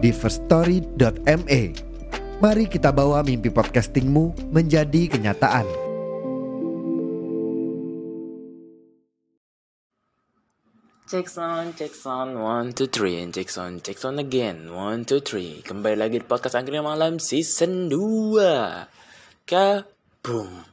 di firststory.me. Mari kita bawa mimpi podcastingmu menjadi kenyataan. Check sound, sound, one, two, three, and check sound, sound again, one, two, three. Kembali lagi di podcast Angkringan Malam season 2. Kabum.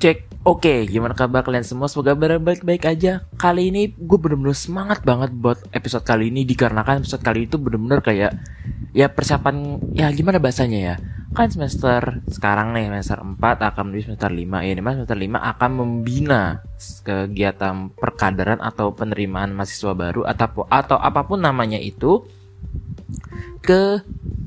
Cek, oke, gimana kabar kalian semua? Semoga baik-baik aja. Kali ini gue bener-bener semangat banget buat episode kali ini dikarenakan episode kali itu bener-bener kayak ya persiapan ya gimana bahasanya ya kan semester sekarang nih semester 4 akan menuju semester 5 ya di mana semester 5 akan membina kegiatan perkaderan atau penerimaan mahasiswa baru atau atau apa pun namanya itu ke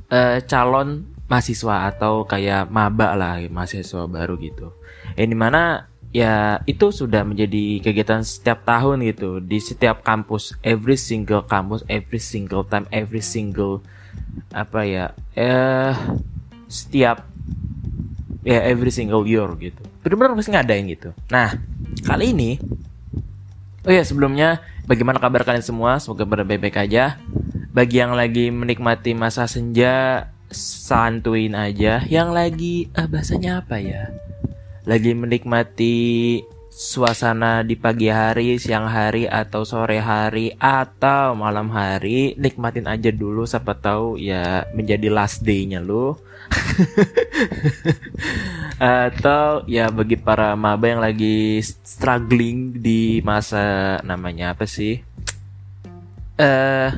uh, calon mahasiswa atau kayak maba lah mahasiswa baru gitu yang di mana ya itu sudah menjadi kegiatan setiap tahun gitu. Di setiap kampus every single kampus every single time every single apa ya eh setiap ya every single year gitu. Benar-benar pasti ngadain gitu. Nah kali ini oh ya sebelumnya bagaimana kabar kalian semua? Semoga baik-baik aja. Bagi yang lagi menikmati masa senja santuin aja. Yang lagi ah bahasanya apa ya lagi menikmati suasana di pagi hari, siang hari atau sore hari atau malam hari, nikmatin aja dulu siapa tahu ya menjadi last day-nya lo. atau ya bagi para maba yang lagi struggling di masa namanya apa sih? Eh uh,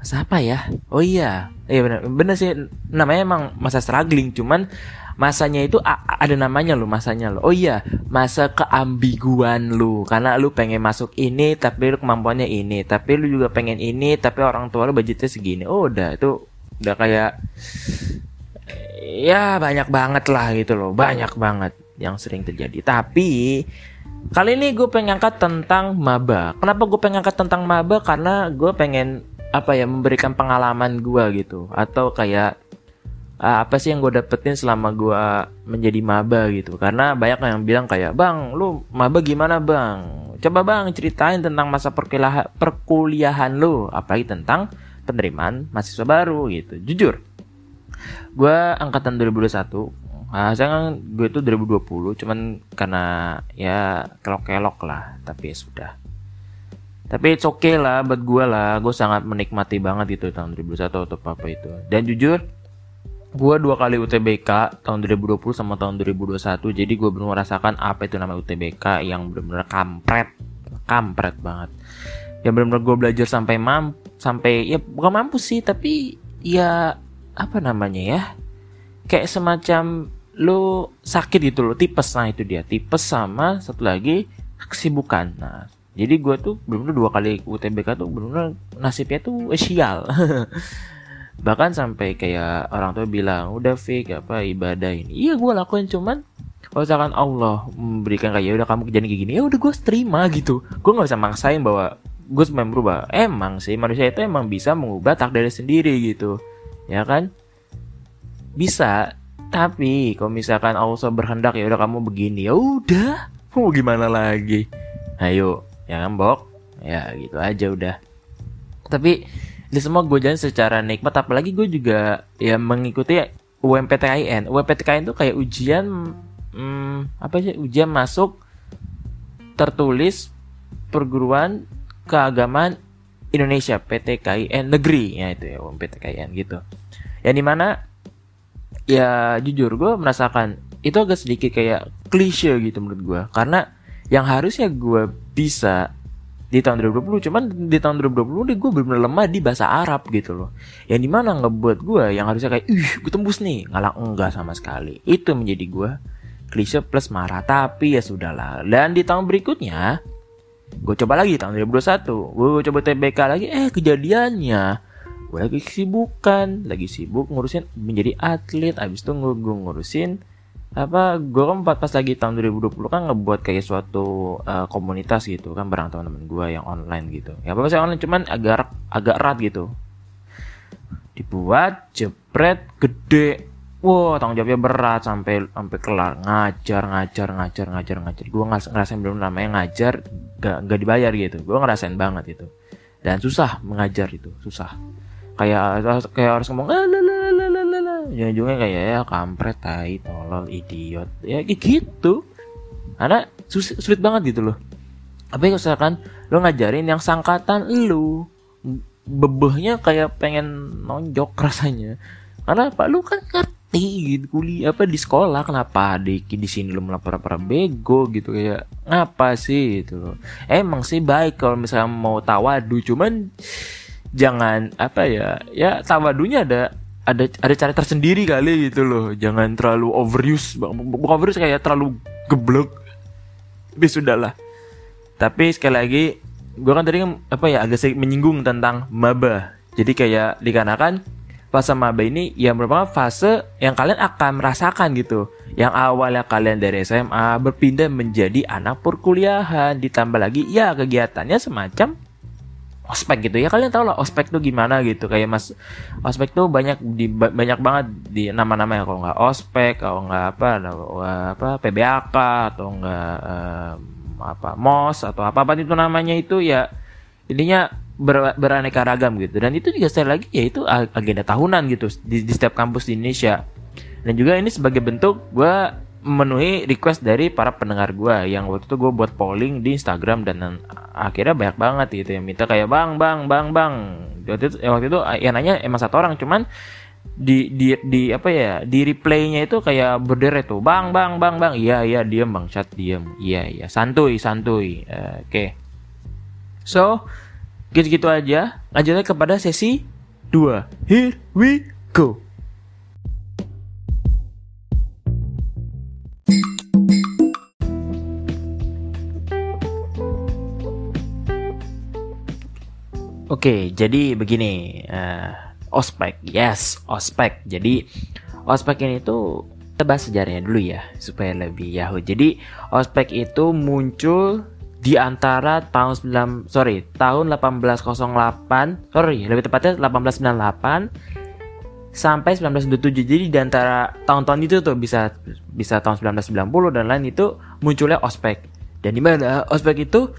masa apa ya? Oh iya, iya benar, benar sih namanya emang masa struggling, cuman masanya itu ada namanya lo masanya lo oh iya masa keambiguan lu. Karena lu pengen masuk ini tapi lu kemampuannya ini. Tapi lu juga pengen ini tapi orang tua lu budgetnya segini. Oh udah. Itu udah kayak ya banyak banget lah gitu loh. Banyak banget yang sering terjadi. Tapi kali ini gue pengen angkat tentang maba. Kenapa gue pengen angkat tentang maba? Karena gue pengen apa ya memberikan pengalaman gue gitu. Atau kayak uh, apa sih yang gue dapetin selama gue menjadi maba? gitu. Karena banyak yang bilang kayak bang lu maba gimana bang? Coba bang ceritain tentang masa perkuliahan lu apalagi tentang penerimaan mahasiswa baru gitu. Jujur gue angkatan 2021 Nah, saya kan gue itu 2020 cuman karena ya kelok-kelok lah tapi ya sudah. Tapi it's okay lah buat gue lah gue sangat menikmati banget itu tahun 2021 atau apa itu. Dan jujur gue dua kali UTBK tahun 2020 sama tahun 2021 jadi gue belum merasakan apa itu nama UTBK yang benar-benar kampret. Kampret banget. Yang benar-benar gue belajar sampai mam sampai ya bukan mampu sih tapi ya apa namanya ya? Kayak semacam lo sakit gitu lo tipes. Nah itu dia. Tipes sama satu lagi kesibukan. Nah jadi gue tuh benar-benar dua kali UTBK tuh benar-benar nasibnya tuh sial bahkan sampai kayak orang tua bilang udah fake apa ibadah ini. Iya gue lakuin cuman kalau misalkan Allah memberikan kayak ya udah kamu kejadian kayak gini ya udah gue terima gitu. Gue nggak bisa maksain bahwa gue sebenarnya berubah emang sih manusia itu emang bisa mengubah takdir sendiri gitu. Ya kan? Bisa tapi kalau misalkan Allah berhendak ya udah kamu begini ya udah. Mau gimana lagi? Ayo ya kan bok? Ya gitu aja udah. Tapi di semua gue jalan secara nikmat apalagi gue juga ya mengikuti UMPTKIN UMPTKIN itu kayak ujian hmm, apa sih ujian masuk tertulis perguruan keagamaan Indonesia PTKIN negeri ya itu ya UMPTKIN gitu. Yang di mana ya jujur gue merasakan itu agak sedikit kayak klise gitu menurut gue. Karena yang harusnya gue bisa di tahun 2020 cuman di tahun 2020 nih gue benar-benar lemah di bahasa Arab gitu loh. Yang di mana ngebuat gue yang harusnya kayak ih gue tembus nih. Ngalah enggak sama sekali. Itu menjadi gue klise plus marah. Tapi ya sudahlah. Dan di tahun berikutnya gue coba lagi tahun 2021 gue coba TBK lagi eh kejadiannya. Gue lagi kesibukan lagi sibuk ngurusin menjadi atlet. Abis itu gue ngurusin apa gue kan pas lagi tahun 2020 kan ngebuat kayak suatu uh, komunitas gitu kan bareng teman-teman gue yang online gitu. Ya apa sih online cuman agak agak erat gitu. Dibuat jepret gede. Wow tanggung jawabnya berat sampai sampai kelar. Ngajar ngajar ngajar ngajar ngajar. Gue ngerasain belum namanya ngajar gak, gak dibayar gitu. Gue ngerasain banget itu. Dan susah mengajar itu susah kayak kayak harus ngomong ah, ujung-ujungnya kayak ya kampret tai tolol idiot. Ya gitu. Karena sulit, sulit banget gitu loh. Tapi misalkan lo ngajarin yang sangkatan lu bebehnya kayak pengen nonjok rasanya. Karena pak lu kan ngerti gitu kuliah apa di sekolah kenapa di di sini lu melapor para bego gitu kayak ngapa sih? Itu loh. Emang sih baik kalau misalnya mau tawadu cuman jangan apa ya ya tawadunya ada ada ada cara tersendiri kali gitu loh. Jangan terlalu overuse bukan overuse kayak terlalu geblek. Tapi sudahlah. Tapi sekali lagi gue kan tadi kan, apa ya agak sedikit menyinggung tentang maba. Jadi kayak dikarenakan fase maba ini ya merupakan fase yang kalian akan merasakan gitu. Yang awalnya kalian dari SMA berpindah menjadi anak perkuliahan ditambah lagi ya kegiatannya semacam ospek gitu. Ya kalian tahu lah ospek tuh gimana gitu. Kayak mas ospek tuh banyak di banyak banget di nama-nama ya. Kalau nggak ospek kalau nggak apa apa PBAK atau nggak um, apa mos atau apa apa itu namanya itu ya intinya ber, beraneka ragam gitu. Dan itu juga sekali lagi ya itu agenda tahunan gitu di, di setiap kampus di Indonesia. Dan juga ini sebagai bentuk gue memenuhi request dari para pendengar gue yang waktu itu gue buat polling di Instagram dan akhirnya banyak banget gitu yang minta kayak bang bang bang bang. Waktu itu, waktu itu ya nanya emang satu orang cuman di di di apa ya di replaynya itu kayak berderet tuh bang bang bang bang. Iya iya diam bang chat diam iya iya santuy santuy. Uh, oke. Okay. so gitu gitu aja. Lanjutnya kepada sesi 2 here we go Oke, jadi begini, uh, ospek, yes, ospek. Jadi ospek ini tuh bahas sejarahnya dulu ya supaya lebih yahoo. Jadi ospek itu muncul di antara tahun 9 sorry tahun 1808 sorry lebih tepatnya 1898 sampai 1927 jadi di antara tahun-tahun itu tuh bisa bisa tahun 1990 dan lain itu munculnya ospek dan di mana ospek itu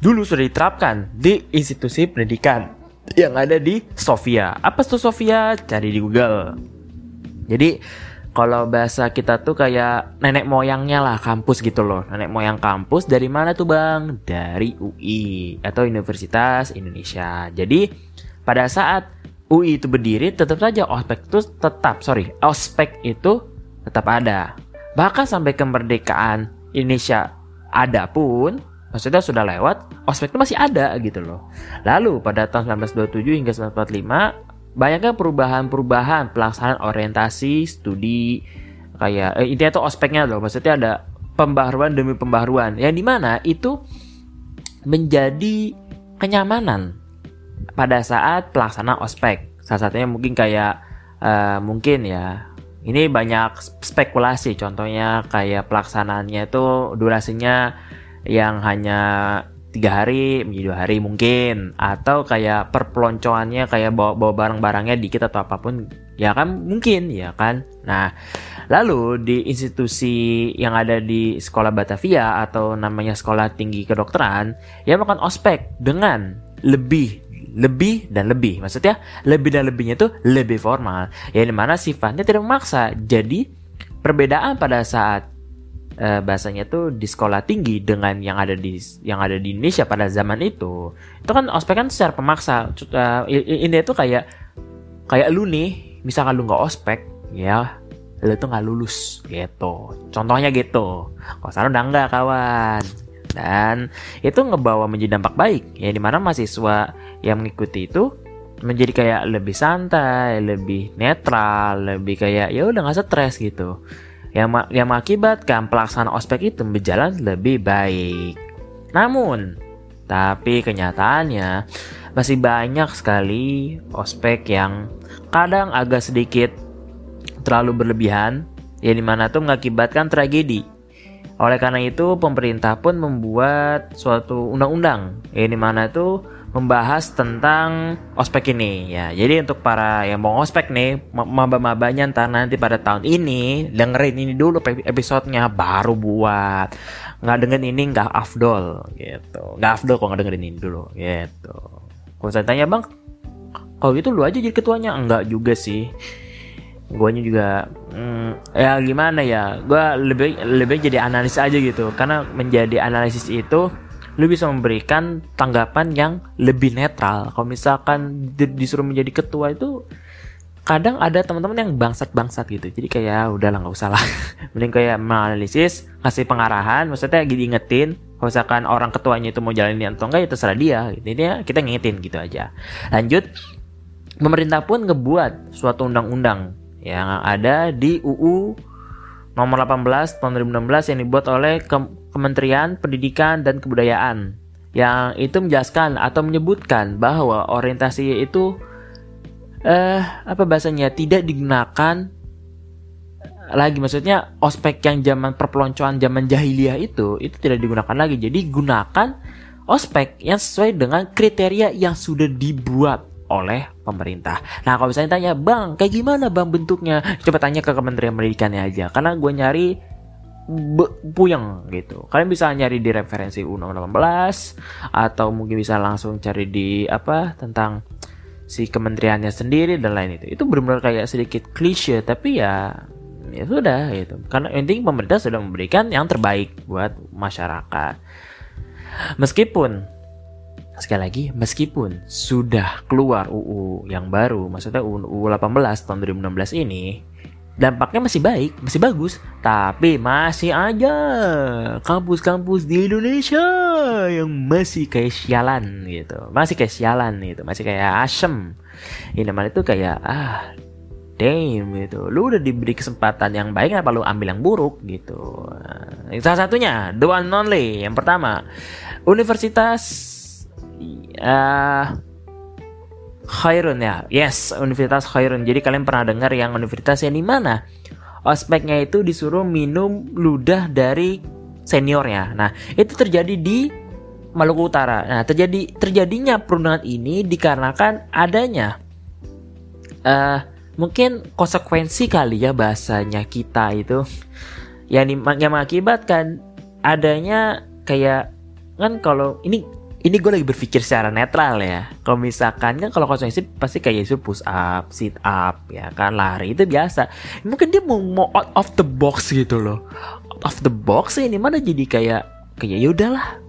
dulu sudah diterapkan di institusi pendidikan yang ada di Sofia. Apa itu Sofia? Cari di Google. Jadi kalau bahasa kita tuh kayak nenek moyangnya lah kampus gitu loh. Nenek moyang kampus dari mana tuh bang? Dari UI atau Universitas Indonesia. Jadi pada saat UI itu berdiri tetap saja ospek itu tetap sorry ospek itu tetap ada. Bahkan sampai kemerdekaan Indonesia ada pun maksudnya sudah lewat, ospek itu masih ada gitu loh. Lalu pada tahun 1927 hingga 1945 banyaknya perubahan-perubahan pelaksanaan orientasi, studi kayak eh, intinya itu ospeknya loh. Maksudnya ada pembaharuan demi pembaharuan yang di mana itu menjadi kenyamanan pada saat pelaksanaan ospek. Salah satunya mungkin kayak uh, mungkin ya ini banyak spekulasi. Contohnya kayak pelaksanaannya itu durasinya yang hanya tiga hari menjadi dua hari mungkin. Atau kayak perpeloncoannya kayak bawa bawa barang-barangnya dikit atau apa pun ya kan mungkin ya kan? Nah lalu di institusi yang ada di sekolah Batavia atau namanya sekolah tinggi kedokteran ya makan ospek dengan lebih lebih dan lebih. Maksudnya lebih dan lebihnya itu lebih formal. Ya di mana sifatnya tidak memaksa. Jadi perbedaan pada saat uh, bahasanya tuh di sekolah tinggi dengan yang ada di yang ada di Indonesia pada zaman itu. Itu kan ospek kan secara pemaksa. Uh, ini tuh kayak kayak lu nih misalkan lu nggak ospek ya lu tuh nggak lulus gitu. Contohnya gitu. Sana udah enggak kawan. Dan itu ngebawa menjadi dampak baik ya di mana mahasiswa yang mengikuti itu menjadi kayak lebih santai, lebih netral, lebih kayak ya udah nggak stres gitu. Yang yang mengakibatkan pelaksanaan ospek itu berjalan lebih baik. Namun, tapi kenyataannya masih banyak sekali ospek yang kadang agak sedikit terlalu berlebihan, ya di mana tuh mengakibatkan tragedi. Oleh karena itu, pemerintah pun membuat suatu undang-undang, ya di mana tuh membahas tentang ospek ini ya. Jadi untuk para yang mau ospek nih, maba-mabanya ntar nanti pada tahun ini dengerin ini dulu episodenya baru buat. Nggak dengerin ini nggak afdol gitu. Nggak afdol kok nggak dengerin ini dulu gitu. Kalau saya tanya bang, kalau gitu lu aja jadi ketuanya enggak juga sih. Guanya juga hmm, ya gimana ya? Gua lebih lebih jadi analis aja gitu. Karena menjadi analisis itu lu bisa memberikan tanggapan yang lebih netral. Kalau misalkan disuruh menjadi ketua itu kadang ada teman-teman yang bangsat-bangsat gitu. Jadi kayak ya udahlah nggak usah lah. Mending kayak menganalisis, kasih pengarahan, maksudnya gitu ingetin. Kalau misalkan orang ketuanya itu mau jalanin atau enggak ya terserah dia. Ini kita ngingetin gitu aja. Lanjut, pemerintah pun ngebuat suatu undang-undang yang ada di UU nomor 18 tahun 2016 yang dibuat oleh Kementerian Pendidikan dan Kebudayaan yang itu menjelaskan atau menyebutkan bahwa orientasi itu eh apa bahasanya tidak digunakan lagi maksudnya ospek yang zaman perpeloncoan zaman jahiliyah itu itu tidak digunakan lagi jadi gunakan ospek yang sesuai dengan kriteria yang sudah dibuat oleh pemerintah. Nah kalau misalnya tanya bang, kayak gimana bang bentuknya? Coba tanya ke Kementerian Pendidikannya aja. Karena gue nyari puyeng gitu. Kalian bisa nyari di referensi Undang 18 atau mungkin bisa langsung cari di apa tentang si kementeriannya sendiri dan lain itu. Itu benar-benar kayak sedikit klise tapi ya ya sudah gitu. Karena intinya pemerintah sudah memberikan yang terbaik buat masyarakat. Meskipun sekali lagi meskipun sudah keluar UU yang baru maksudnya UU 18 tahun 2016 ini dampaknya masih baik, masih bagus, tapi masih aja kampus-kampus di Indonesia yang masih kayak sialan gitu, masih kayak sialan gitu, masih kayak asem. Ini namanya itu kayak ah damn gitu, lu udah diberi kesempatan yang baik apa lu ambil yang buruk gitu. Nah, salah satunya the one only, yang pertama Universitas uh, Khairun ya. Yes, Universitas Khairun. Jadi kalian pernah dengar yang universitas yang di mana? Ospeknya itu disuruh minum ludah dari seniornya. Nah, itu terjadi di Maluku Utara. Nah, terjadi terjadinya perundangan ini dikarenakan adanya uh, mungkin konsekuensi kali ya bahasanya kita itu yang, yang mengakibatkan adanya kayak kan kalau ini ini gue lagi berpikir secara netral ya. Kalau misalkan kan kalau konsumsi pasti kayak itu push up, sit up, ya kan lari itu biasa. Mungkin dia mau, mau out of the box gitu loh. Out of the box ini mana jadi kayak kayak ya udahlah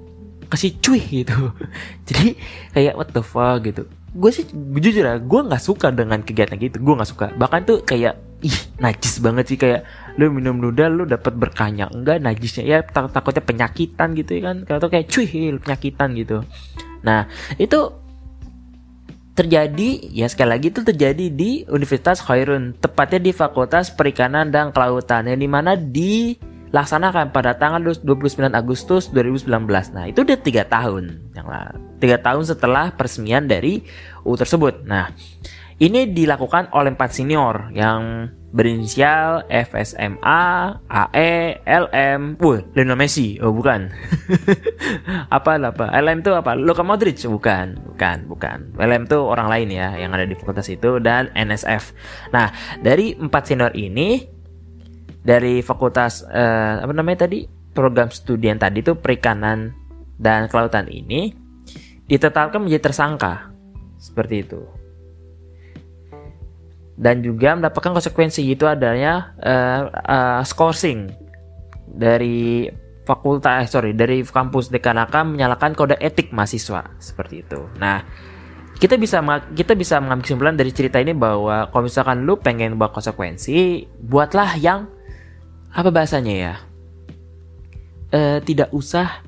kasih cuy gitu. jadi kayak what the fuck gitu. Gue sih jujur ya, gue nggak suka dengan kegiatan gitu. Gue nggak suka. Bahkan tuh kayak ih najis banget sih kayak lu minum ludah lu dapat berkahnya enggak najisnya ya tak takutnya penyakitan gitu ya kan? Kalau kayak cuy penyakitan gitu. Nah itu terjadi ya sekali lagi itu terjadi di Universitas Khairun tepatnya di Fakultas Perikanan dan Kelautan yang di mana dilaksanakan pada tanggal 29 Agustus 2019 nah itu udah tiga tahun yang tiga tahun setelah peresmian dari U tersebut. Nah ini dilakukan oleh empat senior yang berinisial FSMA, AE, LM, wuh, Lionel Messi, oh bukan. apa apa? LM itu apa? Luka Modric, bukan, bukan, bukan. LM itu orang lain ya yang ada di fakultas itu dan NSF. Nah, dari empat senior ini dari fakultas eh, apa namanya tadi? Program studi yang tadi itu perikanan dan kelautan ini ditetapkan menjadi tersangka. Seperti itu dan juga mendapatkan konsekuensi itu adanya uh, uh, scoring dari fakultas eh, sorry dari kampus Dekanaka menyalakan kode etik mahasiswa. Seperti itu. Nah kita bisa kita bisa mengambil kesimpulan dari cerita ini bahwa kalau misalkan lu pengen buat konsekuensi buatlah yang apa bahasanya ya? Uh, tidak usah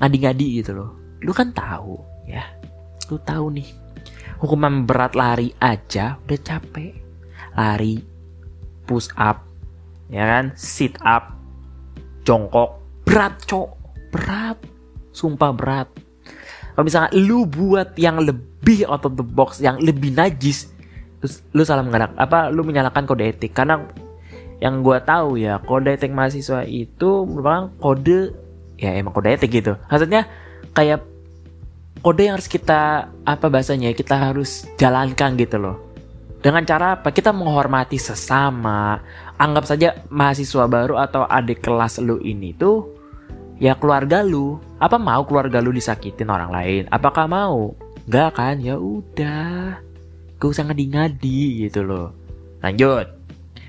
ngadi-ngadi gitu loh. Lu kan tahu ya. Lu tahu nih hukuman berat lari aja udah capek lari push up ya kan? Sit up jongkok berat cok. Berat sumpah berat. Kalau misalnya lu buat yang lebih out of the box yang lebih najis terus lu salah mengerak apa lu menyalahkan kode etik. Karena yang gua tahu ya kode etik mahasiswa itu merupakan kode ya emang kode etik gitu. Maksudnya kayak kode yang harus kita apa bahasanya kita harus jalankan gitu loh dengan cara apa? Kita menghormati sesama. Anggap saja mahasiswa baru atau adik kelas lu ini tuh ya keluarga lu. Apa mau keluarga lu disakitin orang lain? Apakah mau? Enggak kan? Ya udah. Gak usah ngadi-ngadi gitu loh. Lanjut.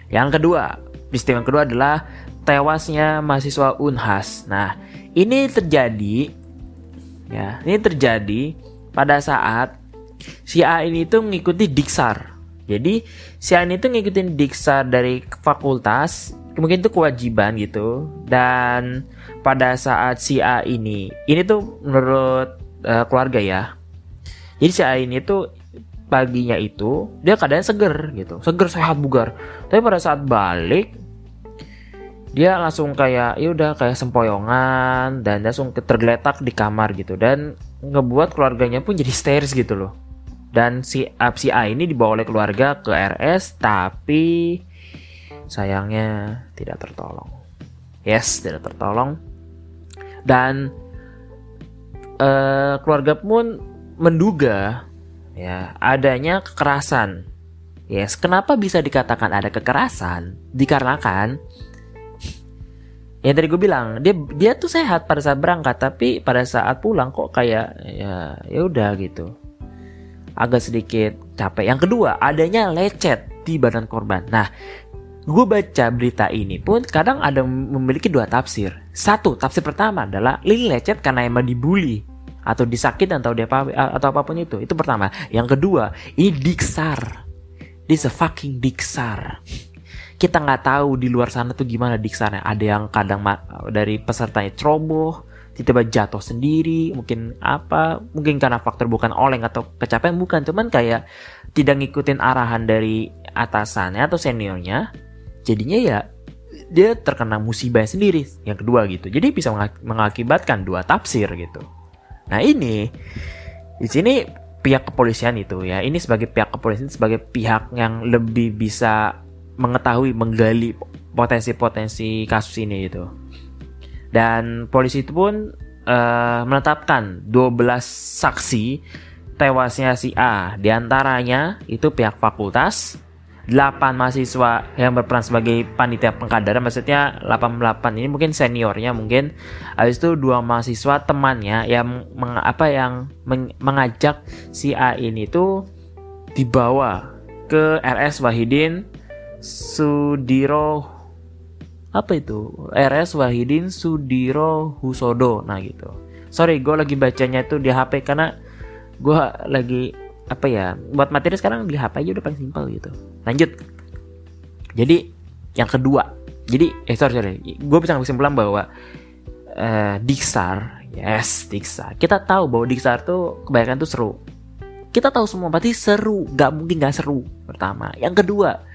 Yang kedua peristiwa yang kedua adalah tewasnya mahasiswa Unhas. Nah ini terjadi ya ini terjadi pada saat si A ini tuh mengikuti diksar jadi si A ini tuh ngikutin diksar dari fakultas mungkin itu kewajiban gitu. Dan pada saat si A ini ini tuh menurut uh, keluarga ya. Jadi si A ini tuh paginya itu dia keadaan seger gitu. Seger sehat bugar. Tapi pada saat balik dia langsung kayak ya udah kayak sempoyongan dan langsung tergeletak di kamar gitu. Dan ngebuat keluarganya pun jadi stairs gitu loh dan si A, si A ini dibawa oleh keluarga ke RS tapi sayangnya tidak tertolong yes tidak tertolong dan uh, keluarga pun menduga ya adanya kekerasan. Yes, kenapa bisa dikatakan ada kekerasan? Dikarenakan ya tadi gue bilang dia dia tuh sehat pada saat berangkat tapi pada saat pulang kok kayak ya ya udah gitu agak sedikit capek. Yang kedua adanya lecet di badan korban. Nah gue baca berita ini pun kadang ada memiliki dua tafsir. Satu tafsir pertama adalah Lili lecet karena emang dibully atau disakit atau dia apa atau apa pun itu. Itu pertama. Yang kedua ini diksar. This a fucking diksar. Kita nggak tahu di luar sana tuh gimana diksarnya. Ada yang kadang dari pesertanya ceroboh tiba-tiba jatuh sendiri mungkin apa mungkin karena faktor bukan oleng atau kecapean bukan. Cuman kayak tidak ngikutin arahan dari atasannya atau seniornya jadinya ya dia terkena musibah sendiri yang kedua gitu. Jadi bisa mengakibatkan dua tafsir gitu. Nah ini di sini pihak kepolisian itu ya ini sebagai pihak kepolisian sebagai pihak yang lebih bisa mengetahui menggali potensi-potensi kasus ini itu dan polisi itu pun uh, menetapkan 12 saksi tewasnya si A. Di antaranya itu pihak fakultas 8 mahasiswa yang berperan sebagai panitia pengkaderan maksudnya 88 ini mungkin seniornya mungkin. Habis itu dua mahasiswa temannya yang meng, apa yang meng, mengajak si A ini tuh dibawa ke RS Wahidin Sudiro apa itu? RS Wahidin Sudiro Husodo. Nah gitu. Sorry gue lagi bacanya tuh di HP karena gue lagi apa ya buat materi sekarang di HP aja udah paling simpel gitu. Lanjut. Jadi yang kedua. Jadi eh sorry sorry. Gue bisa kesimpulan bahwa uh, Diksar yes Diksar kita tahu bahwa Diksar tuh kebanyakan tuh seru. Kita tahu semua berarti seru. Gak mungkin gak seru. Pertama. Yang kedua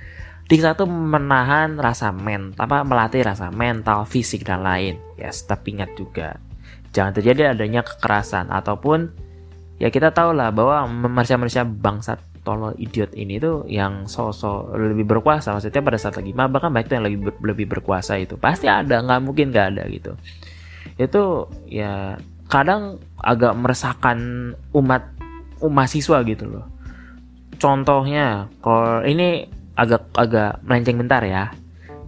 Diksar tuh menahan rasa men apa melatih rasa mental fisik dan lain. Yes tapi ingat juga jangan terjadi adanya kekerasan ataupun ya kita tahu lah bahwa manusia-manusia bangsa tolol idiot ini tuh yang sosok lebih berkuasa. Maksudnya pada saat lagi mabak kan baik yang lebih lebih berkuasa itu. Pasti ada nggak mungkin nggak ada gitu. Itu ya kadang agak meresahkan umat umat mahasiswa gitu loh. Contohnya kalau ini agak agak melenceng bentar ya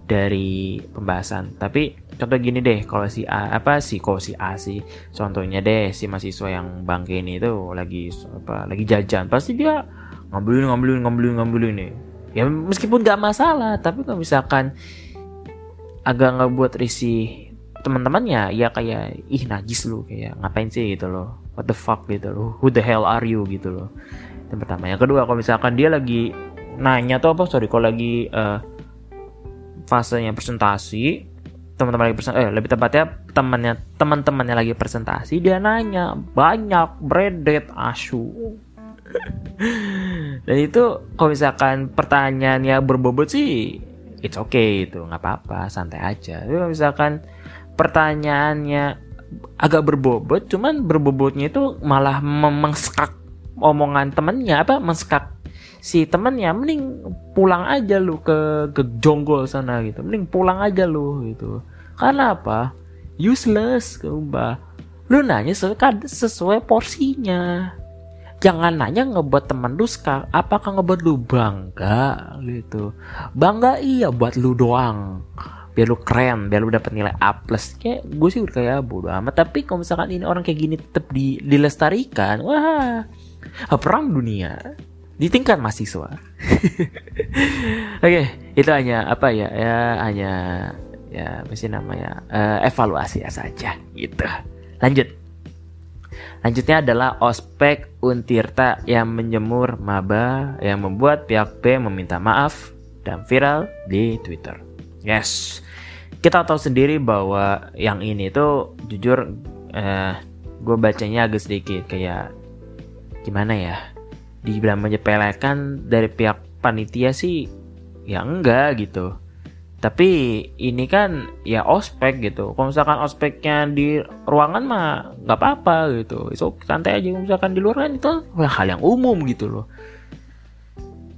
dari pembahasan. Tapi contoh gini deh kalau si A apa sih kalau si A sih contohnya deh si mahasiswa yang bangke ini tuh lagi apa lagi jajan pasti dia ngambilin ngambilin ngambilin ngambilin nih. Ya meskipun gak masalah tapi kalau misalkan agak nggak buat risih teman-temannya ya kayak ih najis lu kayak ngapain sih? gitu loh. What the fuck? gitu loh. Who the hell are you? gitu loh. Yang pertama. Yang kedua kalau misalkan dia lagi nanya tuh apa sorry kalau lagi uh, fasenya presentasi teman-teman lagi presentasi eh lebih tepatnya temannya teman-temannya lagi presentasi dia nanya banyak bredet asu. Dan itu kalau misalkan pertanyaannya berbobot sih it's okay itu nggak apa-apa santai aja. Tapi kalau misalkan pertanyaannya agak berbobot cuman berbobotnya itu malah memengskak omongan temennya apa mengskak si temennya mending pulang aja lu ke ke jonggol sana gitu. Mending pulang aja lu gitu. Karena apa? Useless mbak lu nanya sesuai, sesuai porsinya. Jangan nanya ngebuat temen lu sekarang apakah ngebuat lu bangga gitu. Bangga iya buat lu doang. Biar lu keren biar lu dapat nilai A plus. Kayak gue sih udah kayak bodo amat. Tapi kalau misalkan ini orang kayak gini tetap di, dilestarikan wah perang dunia di tingkat mahasiswa. Oke, okay, itu hanya apa ya? Ya hanya ya sih namanya? Uh, evaluasi ya saja gitu. Lanjut. Lanjutnya adalah ospek Untirta yang menyemur maba yang membuat pihak B meminta maaf dan viral di Twitter. Yes, kita tahu sendiri bahwa yang ini tuh jujur uh, gue bacanya agak sedikit kayak gimana ya? Dibilang menyepelekan dari pihak panitia sih ya enggak gitu. Tapi ini kan ya ospek gitu. Kalau misalkan ospeknya di ruangan mah nggak apa-apa gitu. So santai aja. Misalkan di luar kan itu hal yang umum gitu loh.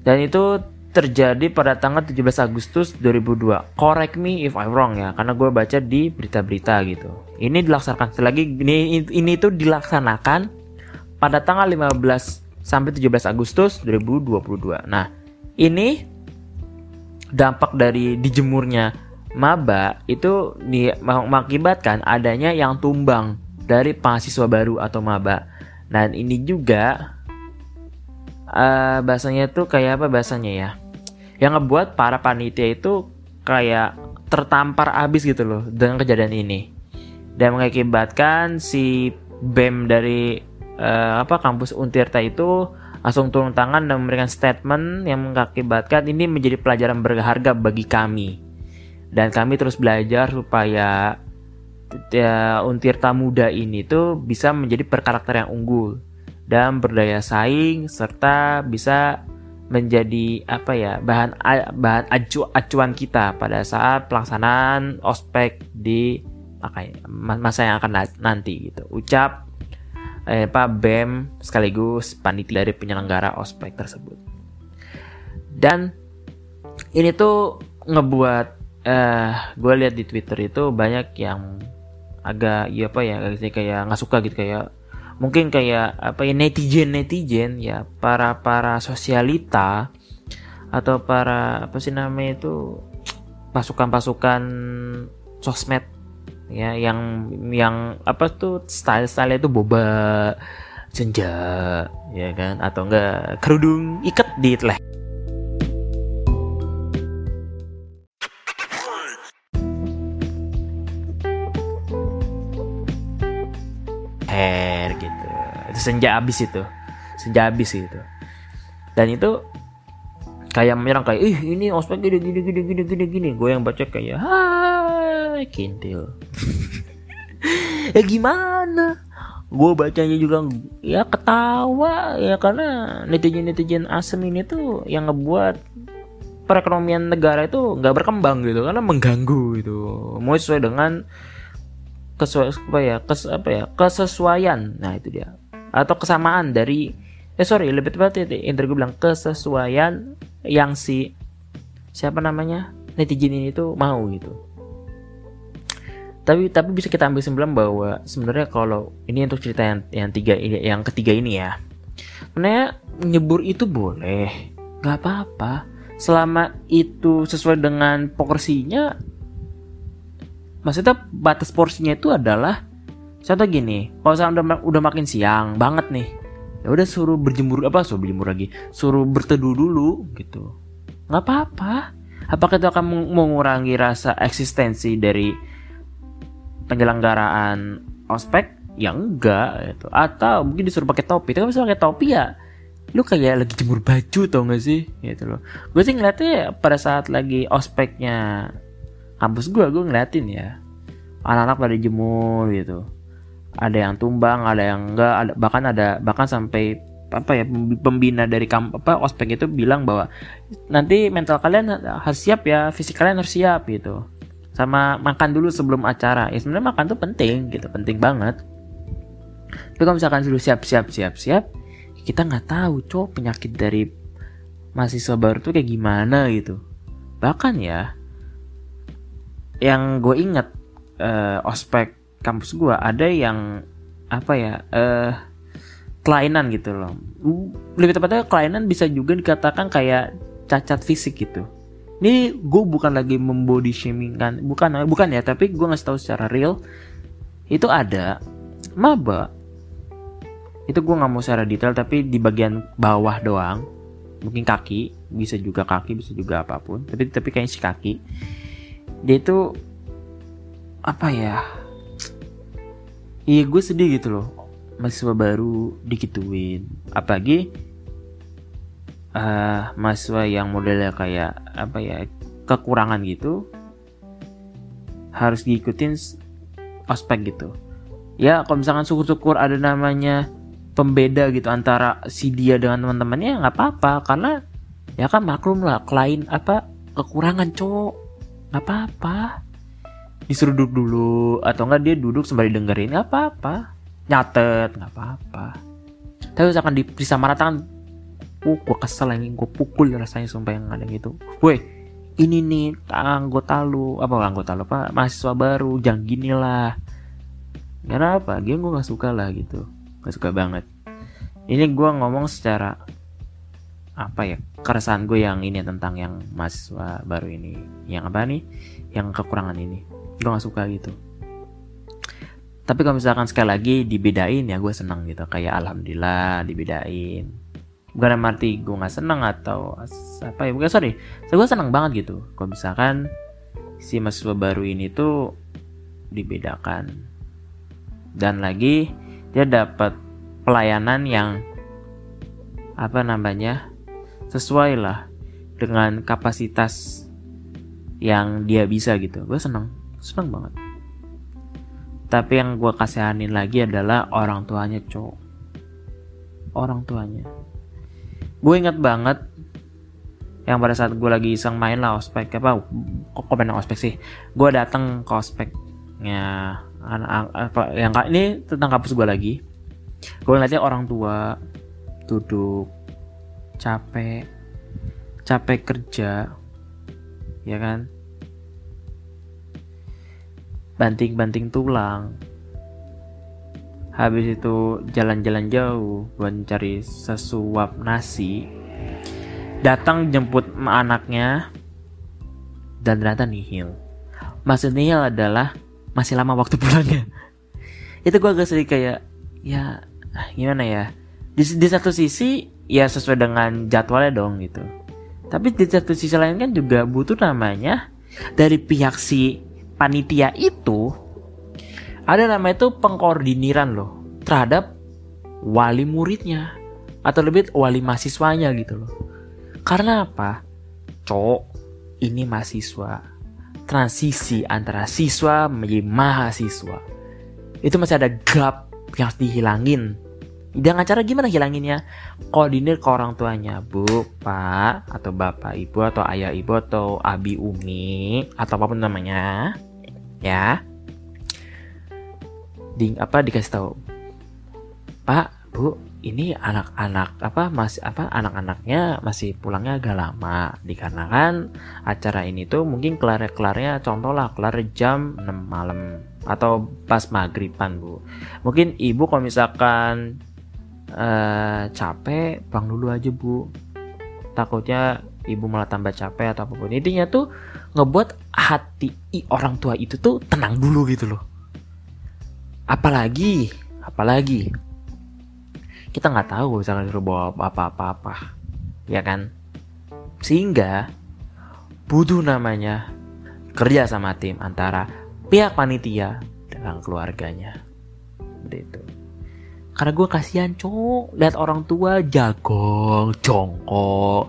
Dan itu terjadi pada tanggal 17 Agustus 2002 correct me if I'm wrong ya karena gue baca di berita-berita gitu. Ini dilaksanakan. Lagi ini ini itu dilaksanakan pada tanggal 15 sampai 17 Agustus 2022. Nah, ini dampak dari dijemurnya maba itu di, mengakibatkan adanya yang tumbang dari mahasiswa baru atau maba. Dan ini juga uh, bahasanya tuh kayak apa bahasanya ya? Yang ngebuat para panitia itu kayak tertampar abis gitu loh dengan kejadian ini. Dan mengakibatkan si BEM dari uh, apa kampus Untirta itu langsung turun tangan dan memberikan statement yang mengakibatkan ini menjadi pelajaran berharga bagi kami. Dan kami terus belajar supaya ya, Untirta muda ini tuh bisa menjadi perkarakter yang unggul dan berdaya saing serta bisa menjadi apa ya bahan bahan acu, acuan kita pada saat pelaksanaan ospek di masa yang akan nanti gitu. Ucap eh, Pak BEM sekaligus panitia dari penyelenggara ospek tersebut. Dan ini tuh ngebuat eh gue lihat di Twitter itu banyak yang agak ya apa ya kayak nggak suka gitu kayak mungkin kayak apa ya netizen netizen ya para para sosialita atau para apa sih namanya itu pasukan-pasukan sosmed ya yang yang apa tuh style style itu boba senja ya kan? Atau enggak kerudung ikat di leh hair gitu. Itu senja abis itu. Senja abis itu. Dan itu kayak menyerang kayak ih ini ospek gini gini gini gini gini gini. Gue yang baca kayak hai kintil ya gimana? Gue bacanya juga ya ketawa ya karena netizen netizen asem ini tuh yang ngebuat perekonomian negara itu nggak berkembang gitu karena mengganggu gitu. Mau sesuai dengan kesesuaian apa ya kes apa ya kesesuaian. Nah itu dia. Atau kesamaan dari eh sorry lebih yang tadi gue bilang kesesuaian yang si siapa namanya netizen ini tuh mau gitu tapi tapi bisa kita ambil kesimpulan bahwa sebenarnya kalau ini untuk cerita yang yang tiga ini yang ketiga ini ya sebenarnya nyebur itu boleh. Nggak apa-apa. Selama itu sesuai dengan porsinya maksudnya batas porsinya itu adalah contoh gini kalau saya udah udah makin siang banget nih ya udah suruh berjemur apa suruh berjemur lagi suruh berteduh dulu gitu. Nggak apa-apa. Apakah itu akan mengurangi rasa eksistensi dari penyelenggaraan ospek? Ya enggak gitu. Atau mungkin disuruh pakai topi. Tapi kalau pakai topi ya lu kayak lagi jemur baju tau gak sih? Gitu loh. Gue sih ngeliatnya pada saat lagi ospeknya kampus gue gue ngeliatin ya anak-anak pada jemur gitu. Ada yang tumbang ada yang enggak ada bahkan ada bahkan sampai apa ya pembina dari kamp apa ospek itu bilang bahwa nanti mental kalian harus siap ya fisik kalian harus siap gitu sama makan dulu sebelum acara. Ya sebenarnya makan tuh penting gitu penting banget. Tapi kalau misalkan sudah siap siap siap siap kita nggak tahu cowok penyakit dari mahasiswa baru tuh kayak gimana gitu. Bahkan ya yang gue inget uh, ospek kampus gue ada yang apa ya eh uh, kelainan gitu loh. Lebih tepatnya kelainan bisa juga dikatakan kayak cacat fisik gitu ini gue bukan lagi membody shaming kan. Bukan bukan ya tapi gue ngasih tahu secara real itu ada maba. Itu gue nggak mau secara detail tapi di bagian bawah doang. Mungkin kaki bisa juga kaki bisa juga apa pun. Tapi tapi kayaknya si kaki. Dia itu apa ya? Iya gue sedih gitu loh. Mahasiswa baru dikituin. Apalagi uh, mahasiswa yang modelnya kayak apa ya kekurangan gitu harus diikutin ospek gitu. Ya kalau misalkan syukur-syukur ada namanya pembeda gitu antara si dia dengan teman-temannya nggak apa-apa. Karena ya kan maklum lah klien apa kekurangan cowok. Nggak apa-apa. Disuruh duduk dulu atau enggak dia duduk sembari dengerin nggak apa-apa. Nyatet nggak apa-apa. Tapi misalkan disamaratakan uh gue kesel ini gue pukul rasanya sumpah yang ada gitu. Woi ini nih anggota lu apa anggota lu pak mahasiswa baru jangan gini lah. Karena apa gue nggak suka lah gitu. Nggak suka banget. Ini gue ngomong secara apa ya keresahan gue yang ini tentang yang mahasiswa baru ini. Yang apa nih? Yang kekurangan ini. Gue gak suka gitu. Tapi kalau misalkan sekali lagi dibedain ya gue senang gitu. Kayak alhamdulillah dibedain bukan arti gue nggak senang atau apa ya bukan sorry. So, gue senang banget gitu. Kalau misalkan si mahasiswa baru ini tuh dibedakan. Dan lagi dia dapat pelayanan yang apa namanya sesuai lah dengan kapasitas yang dia bisa gitu. Gue senang seneng banget. Tapi yang gue kasihanin lagi adalah orang tuanya cowok. Orang tuanya gue inget banget yang pada saat gue lagi iseng main lah ospek apa kok main ospek sih? Gue datang ke ospeknya apa yang ini tentang kampus gue lagi. Gue ngeliatnya orang tua duduk capek capek kerja ya kan? Banting-banting tulang habis itu jalan-jalan jauh buat cari sesuap nasi. Datang jemput anaknya dan ternyata nihil. Maksud nihil adalah masih lama waktu pulangnya. Itu gue agak sedih kayak ya gimana ya? Di, di satu sisi ya sesuai dengan jadwalnya dong gitu. Tapi di satu sisi lain kan juga butuh namanya dari pihak si panitia itu ada nama itu pengkoordiniran loh terhadap wali muridnya atau lebih wali mahasiswanya gitu loh. Karena apa? Cok, ini mahasiswa. Transisi antara siswa menjadi mahasiswa. Itu masih ada gap yang harus dihilangin. Dengan cara gimana hilanginnya? Koordinir ke orang tuanya, bu, pak, atau bapak, ibu, atau ayah, ibu, atau abi, umi, atau apa pun namanya ya di apa dikasih tahu pak bu ini anak-anak apa masih apa anak-anaknya masih pulangnya agak lama dikarenakan acara ini tuh mungkin kelar kelarnya contoh lah kelar jam 6 malam atau pas maghriban bu. Mungkin ibu kalau misalkan uh, capek pulang dulu aja bu. Takutnya ibu malah tambah capek atau apa pun. Intinya tuh ngebuat hati orang tua itu tuh tenang dulu gitu loh apalagi? Apalagi? Kita nggak tahu misalnya disuruh bawa apa-apa-apa. Ya kan? Sehingga butuh namanya kerja sama tim antara pihak panitia dengan keluarganya. Itu. Karena gue kasihan cowok. Lihat orang tua jagong jongkok.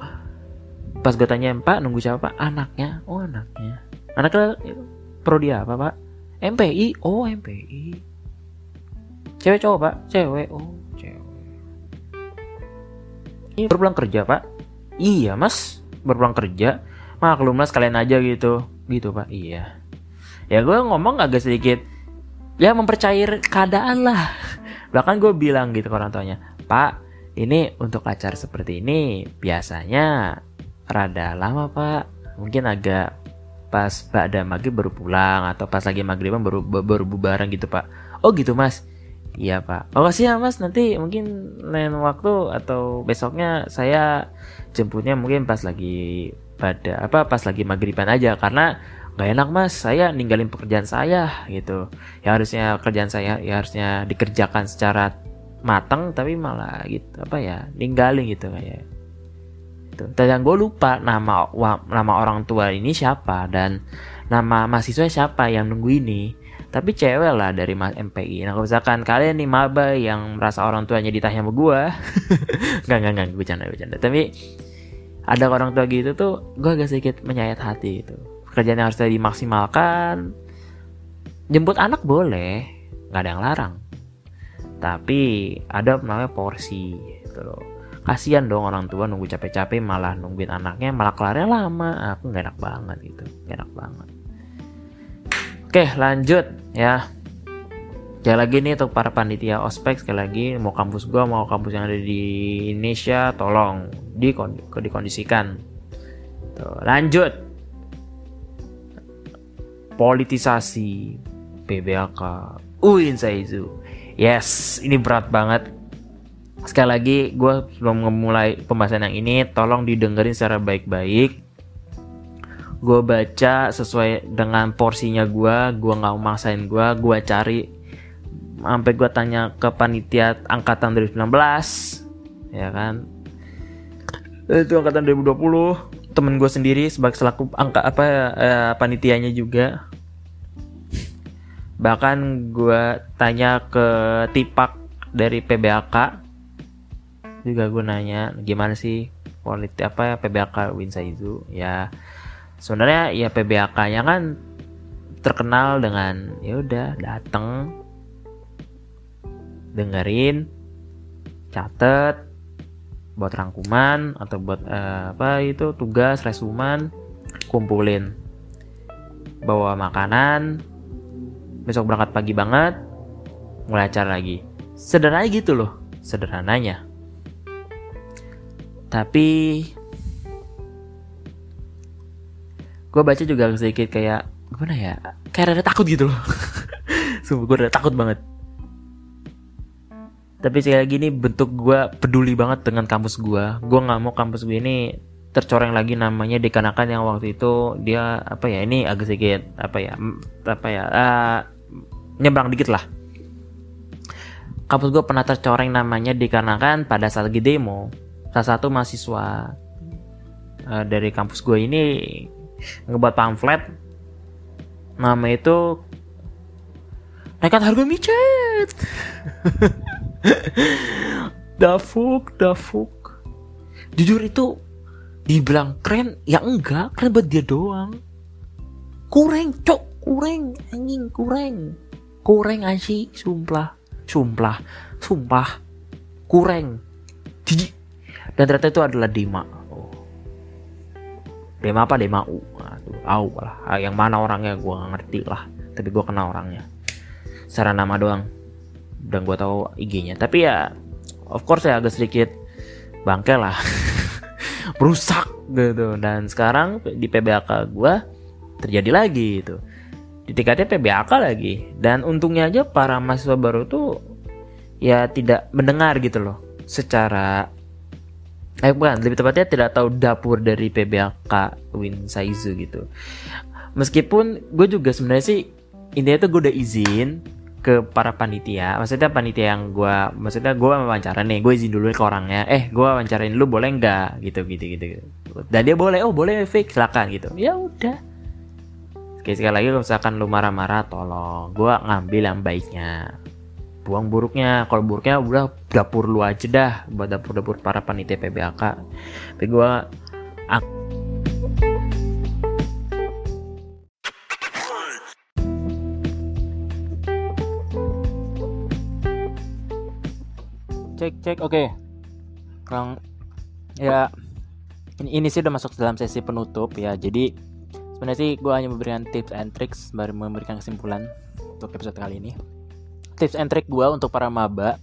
Pas gue tanya pak nunggu siapa? Pak anaknya. Oh anaknya. Anaknya prodi apa pak? MPI oh MPI cewek cowok pak. Cewek. Oh cewek. Ini baru pulang kerja pak. Iya mas. Baru pulang kerja. Maklum lah sekalian aja gitu. Gitu pak. Iya. Ya gue ngomong agak sedikit ya mempercair keadaan lah. Bahkan gue bilang gitu ke orang tuanya pak ini untuk acara seperti ini biasanya rada lama pak. Mungkin agak pas ada maghrib baru pulang atau pas lagi maghriban baru baru bubaran gitu pak. Oh gitu mas iya pak. Oh sih ya mas? Nanti mungkin lain waktu atau besoknya saya jemputnya mungkin pas lagi pada apa pas lagi maghriban aja. Karena nggak enak mas. Saya ninggalin pekerjaan saya gitu. Ya harusnya kerjaan saya ya harusnya dikerjakan secara matang tapi malah gitu apa ya ninggalin gitu kayak gitu. Dan gue lupa nama nama orang tua ini siapa dan nama mahasiswa siapa yang nunggu ini. Tapi cewek lah dari mas MPI. Nah kalau misalkan kalian nih maba yang merasa orang tuanya ditanya sama gue, nggak nggak nggak bercanda bercanda. Tapi ada orang tua gitu tuh, gue agak sedikit menyayat hati itu. Kerjaan yang harus dimaksimalkan. Jemput anak boleh, nggak ada yang larang. Tapi ada namanya porsi gitu loh kasihan dong orang tua nunggu capek-capek malah nungguin anaknya malah kelarnya lama aku nggak enak banget gitu gak enak banget oke lanjut ya. Sekali lagi nih untuk para panitia ospek sekali lagi mau kampus gua mau kampus yang ada di Indonesia tolong dikondisikan. Tuh, lanjut. Politisasi PBAK Uin Saizu. Yes ini berat banget. Sekali lagi gue sebelum memulai pembahasan yang ini tolong didengerin secara baik-baik gue baca sesuai dengan porsinya gue gue nggak maksain gue gue cari. Sampai gue tanya ke panitia angkatan 2019 ya kan? Itu angkatan 2020 temen gue sendiri sebagai selaku angka apa eh, panitianya juga. Bahkan gue tanya ke tipak dari PBAK juga gue nanya gimana sih politik apa ya PBAK Winsaizu ya sebenarnya ya PBAK-nya kan terkenal dengan ya udah dateng dengerin catet buat rangkuman atau buat uh, apa itu tugas resuman kumpulin. Bawa makanan besok berangkat pagi banget mulai acara lagi. Sederhana gitu loh sederhananya. Tapi gue baca juga sedikit kayak gimana ya kayak ada takut gitu loh. Sumpah gue udah takut banget. Tapi sekali lagi ini bentuk gue peduli banget dengan kampus gue gue nggak mau kampus gue ini tercoreng lagi namanya dikarenakan yang waktu itu dia apa ya ini agak sedikit apa ya apa ya uh, nyebrang dikit lah. Kampus gue pernah tercoreng namanya dikarenakan pada saat lagi demo salah satu mahasiswa uh, dari kampus gue ini ngebuat pamflet. Nama itu naikkan harga micet. Dafuk dafuk. Jujur itu dibilang keren ya enggak keren buat dia doang. Kurang cok kurang anjing kurang kurang anjing sumpah sumpah sumpah. Kurang jijik dan ternyata itu adalah Dema oh. Dema apa? Dema U. Aduh, au lah. Ah, yang mana orangnya? Gue gak ngerti lah. Tapi gue kenal orangnya. Secara nama doang. Dan gue tahu IG-nya tapi ya of course ya agak sedikit bangke lah. Berusak gitu. Dan sekarang di PBAK gue terjadi lagi gitu. Di tingkatnya PBAK lagi. Dan untungnya aja para mahasiswa baru tuh ya tidak mendengar gitu loh. Secara eh bukan lebih tepatnya tidak tahu dapur dari PBAK Win Saizu gitu. Meskipun gue juga sebenarnya sih intinya tuh gue udah izin ke para panitia. Maksudnya panitia yang gue maksudnya gue wawancara nih gue izin dulu ke orangnya. Eh gue wawancarain lu boleh nggak? Gitu gitu gitu dan dia boleh oh boleh fix silakan gitu. Ya udah. Oke, sekali lagi kalau misalkan lu marah-marah tolong. Gue ngambil yang baiknya buang buruknya. Kalau buruknya udah dapur lu aja dah. Buat dapur dapur para panitia PBAK tapi gue cek cek oke. Okay. Ya ini, ini sih udah masuk dalam sesi penutup ya. Jadi sebenarnya sih gue hanya memberikan tips and tricks baru memberikan kesimpulan untuk episode kali ini tips and trick gue untuk para maba.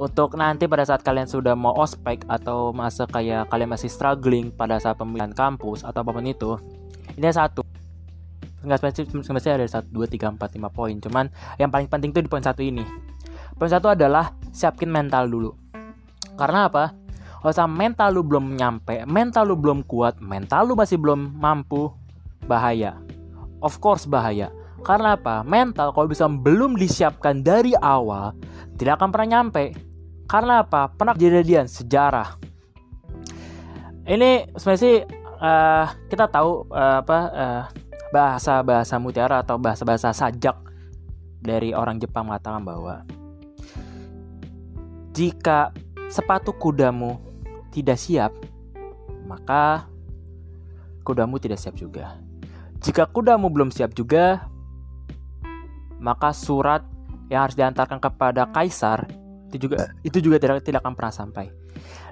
Untuk nanti pada saat kalian sudah mau ospek atau masa kayak kalian masih struggling pada saat pemilihan kampus atau apa pun itu ini ada satu. Nggak spesifik ada satu dua tiga empat lima poin. Cuman yang paling penting tuh di poin satu ini. Poin satu adalah siapin mental dulu. Karena apa? Kalau mental lu belum nyampe mental lu belum kuat mental lu masih belum mampu bahaya. Of course bahaya karena apa mental kalau bisa belum disiapkan dari awal tidak akan pernah nyampe karena apa? Pernah kejadian sejarah. Ini sebenarnya sih uh, kita tahu uh, apa uh, bahasa bahasa mutiara atau bahasa bahasa sajak dari orang Jepang mengatakan bahwa jika sepatu kudamu tidak siap, maka kudamu tidak siap juga. Jika kudamu belum siap juga, maka surat yang harus diantarkan kepada kaisar itu juga itu juga tidak tidak akan pernah sampai.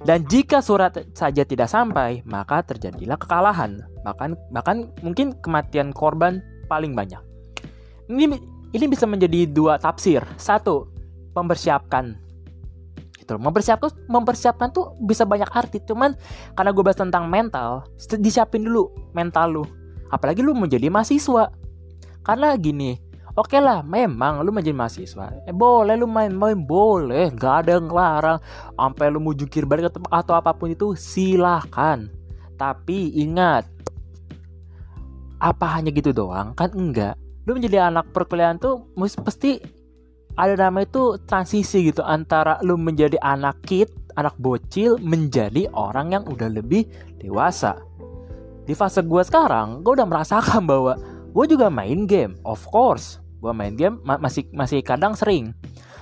Dan jika surat saja tidak sampai, maka terjadilah kekalahan. Bahkan bahkan mungkin kematian korban paling banyak. Ini ini bisa menjadi dua tafsir. Satu, mempersiapkan gitu mempersiapkan mempersiapkan tuh bisa banyak arti cuman karena gue bahas tentang mental disiapin dulu mental lu apalagi lu mau jadi mahasiswa karena gini Oke okay lah, memang lu menjadi mahasiswa. Eh, boleh lu main-main, boleh. Gak ada yang ngelarang. Sampai lu mau jungkir balik atau apa pun itu, silahkan. Tapi ingat, apa hanya gitu doang? Kan enggak. Lu menjadi anak perkuliahan tuh pasti ada nama itu transisi gitu antara lu menjadi anak kid, anak bocil menjadi orang yang udah lebih dewasa. Di fase gue sekarang, gue udah merasakan bahwa gue juga main game of course gue main game ma masih masih kadang sering.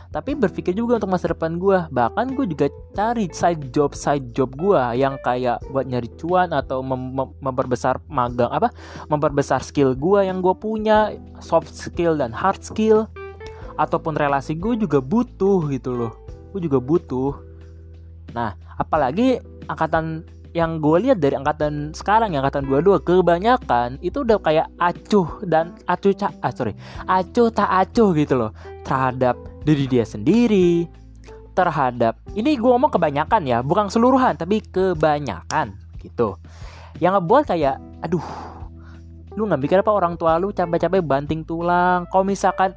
Tapi berpikir juga untuk masa depan gue bahkan gue juga cari side job side job gue yang kayak buat nyari cuan atau mem mem memperbesar magang apa memperbesar skill gue yang gue punya soft skill dan hard skill. Ataupun relasi gue juga butuh gitu loh. Gue juga butuh. Nah apalagi angkatan yang gue lihat dari angkatan sekarang yang angkatan 22 kebanyakan itu udah kayak acuh dan acuh cak ah, sorry acuh tak acuh gitu loh terhadap diri dia sendiri terhadap ini gue ngomong kebanyakan ya bukan seluruhan tapi kebanyakan gitu. Yang ngebuat kayak aduh lu nggak mikir apa orang tua lu capek-capek banting tulang kalau misalkan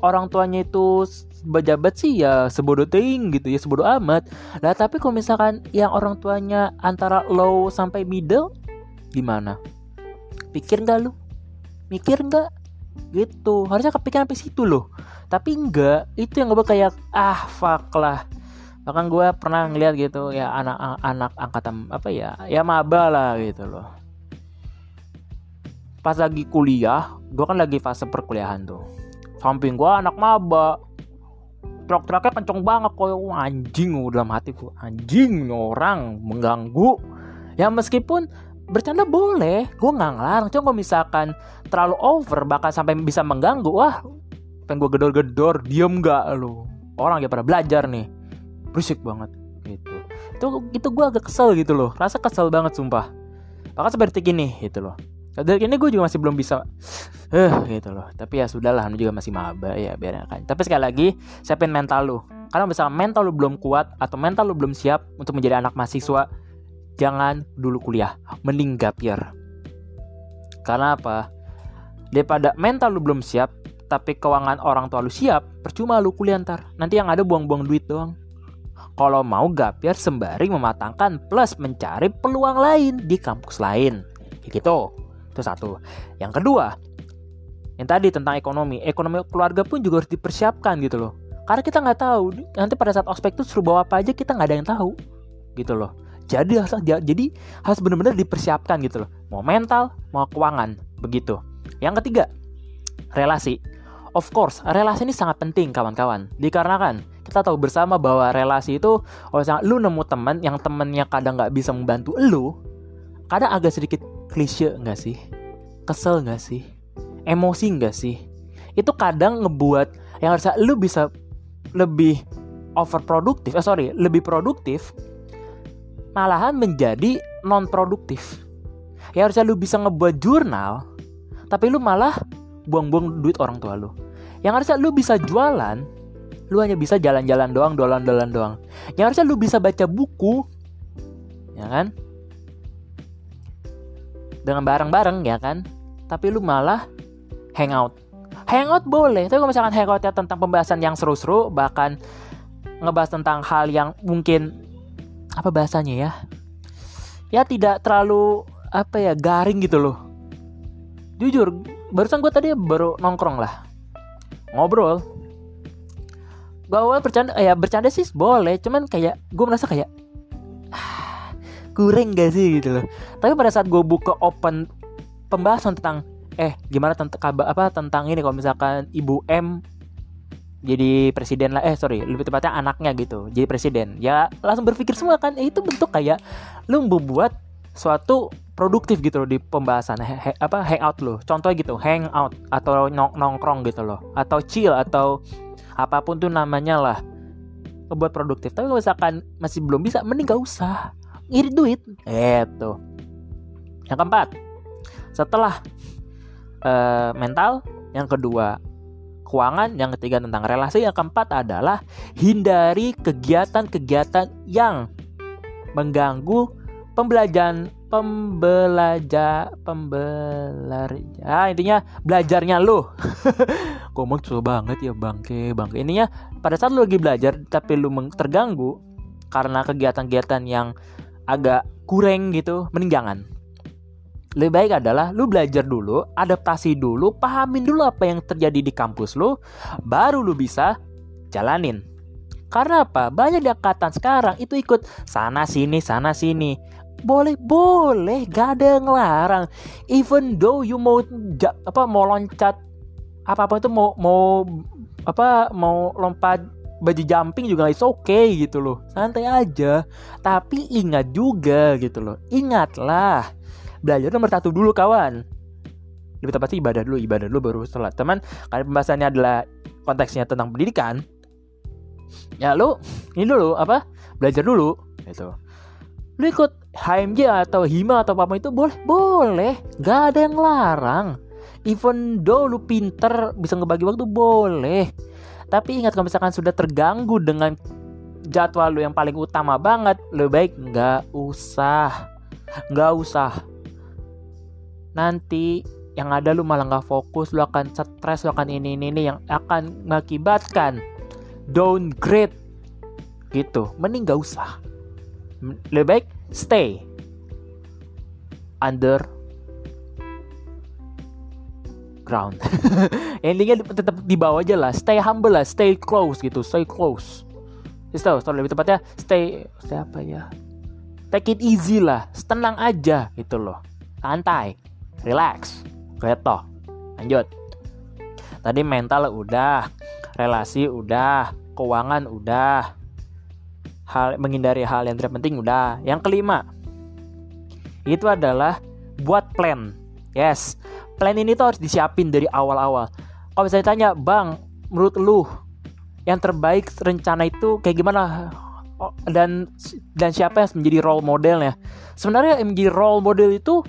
orang tuanya itu pejabat sih ya sebodoh ting gitu ya sebodoh amat. Lah tapi kalau misalkan yang orang tuanya antara low sampai middle gimana? Pikir nggak lu? Mikir nggak? Gitu. Harusnya kepikiran sampai situ loh. Tapi enggak itu yang gue kayak ah fuck lah. Bahkan gue pernah ngeliat gitu ya anak-anak angkatan apa ya ya maba lah gitu loh. Pas lagi kuliah gue kan lagi fase perkuliahan tuh. Samping gue anak maba teriak-teriaknya kenceng banget kok anjing dalam hatiku anjing orang mengganggu. Ya meskipun bercanda boleh gue nggak ngelarang. Cuma misalkan terlalu over bakal sampai bisa mengganggu wah pengen gue gedor-gedor diem nggak lo orang ya pada belajar nih. Berisik banget gitu. Itu itu gue agak kesel gitu loh. Rasa kesel banget sumpah. Bahkan seperti ini gitu loh dari ini gue juga masih belum bisa eh uh, gitu loh. Tapi ya sudahlah juga masih maba ya biar kan tapi sekali lagi siapin mental lu. Karena misalnya mental lu belum kuat atau mental lu belum siap untuk menjadi anak mahasiswa jangan dulu kuliah. Mending gap year. Karena apa? Daripada mental lu belum siap tapi keuangan orang tua lu siap percuma lu kuliah ntar. Nanti yang ada buang-buang duit doang. Kalau mau gap year sembari mematangkan plus mencari peluang lain di kampus lain. Gitu itu satu. Yang kedua, yang tadi tentang ekonomi, ekonomi keluarga pun juga harus dipersiapkan gitu loh. Karena kita nggak tahu nanti pada saat ospek itu suruh bawa apa aja kita nggak ada yang tahu gitu loh. Jadi harus jadi harus benar-benar dipersiapkan gitu loh. Mau mental, mau keuangan, begitu. Yang ketiga, relasi. Of course, relasi ini sangat penting kawan-kawan. Dikarenakan kita tahu bersama bahwa relasi itu, kalau lu nemu teman yang temennya kadang nggak bisa membantu lu, kadang agak sedikit klise nggak sih? Kesel nggak sih? Emosi nggak sih? Itu kadang ngebuat yang harusnya lu bisa lebih overproduktif eh sorry lebih produktif malahan menjadi non produktif ya harusnya lu bisa ngebuat jurnal tapi lu malah buang-buang duit orang tua lu. Yang harusnya lu bisa jualan lu hanya bisa jalan-jalan doang dolan-dolan doang. Yang harusnya lu bisa baca buku ya kan dengan bareng-bareng ya kan? Tapi lu malah hangout. Hangout boleh tapi kalau misalkan hangoutnya tentang pembahasan yang seru-seru bahkan ngebahas tentang hal yang mungkin apa bahasanya ya? Ya tidak terlalu apa ya garing gitu loh. Jujur barusan gue tadi baru nongkrong lah. Ngobrol. Gue awal bercanda ya bercanda sih boleh cuman kayak gue merasa kayak kurang gak sih gitu loh. Tapi pada saat gue buka open pembahasan tentang eh gimana tentang kabar apa tentang ini kalau misalkan ibu M jadi presiden lah eh sorry lebih tepatnya anaknya gitu jadi presiden ya langsung berpikir semua kan eh, itu bentuk kayak lu membuat suatu produktif gitu loh di pembahasan he, he, apa hangout lo contoh gitu hangout atau nong nongkrong gitu loh atau chill atau apa pun tuh namanya lah membuat produktif. Tapi kalau misalkan masih belum bisa mending gak usah ngirit duit. Itu yang keempat setelah uh, mental, yang kedua keuangan, yang ketiga tentang relasi, yang keempat adalah hindari kegiatan-kegiatan yang mengganggu pembelajaran pembelajar pembelar ya intinya belajarnya lo ngomong susah banget ya bangke bangke. Ininya pada saat lo lagi belajar tapi lo terganggu karena kegiatan-kegiatan yang agak kurang gitu mending jangan lebih baik adalah lu belajar dulu, adaptasi dulu, pahamin dulu apa yang terjadi di kampus lu, baru lu bisa jalanin. Karena apa? Banyak di sekarang itu ikut sana sini, sana sini. Boleh, boleh, gak ada yang ngelarang. Even though you mau apa mau loncat apa apa itu mau mau apa mau lompat baju jumping juga is okay gitu loh. Santai aja. Tapi ingat juga gitu loh. Ingatlah. Belajar nomor satu dulu kawan. Lebih tepatnya ibadah dulu ibadah dulu baru sholat. Teman karena pembahasannya adalah konteksnya tentang pendidikan. Ya lu ini dulu apa? Belajar dulu gitu. Lu ikut HMJ atau HIMA atau apa itu boleh boleh. Gak ada yang larang. Even though lu pinter bisa ngebagi waktu boleh tapi ingat kalau misalkan sudah terganggu dengan jadwal lu yang paling utama banget lebih baik nggak usah. Nggak usah. Nanti yang ada lu malah nggak fokus lu akan stres lu akan ini ini ini yang akan mengakibatkan downgrade. Gitu. Mending gak usah. Lebih baik stay under ground. Intinya tetap di bawah aja lah. Stay humble lah stay close gitu stay close. Itu, lebih tepatnya stay stay apa ya? Take it easy lah tenang aja gitu loh. Santai relax reto. Lanjut. Tadi mental udah relasi udah keuangan udah hal menghindari hal yang tidak penting udah. Yang kelima itu adalah buat plan. Yes plan ini tuh harus disiapin dari awal-awal. Kalau misalnya tanya bang menurut lu yang terbaik rencana itu kayak gimana? Oh, dan dan siapa yang menjadi role modelnya? Sebenarnya yang menjadi role model itu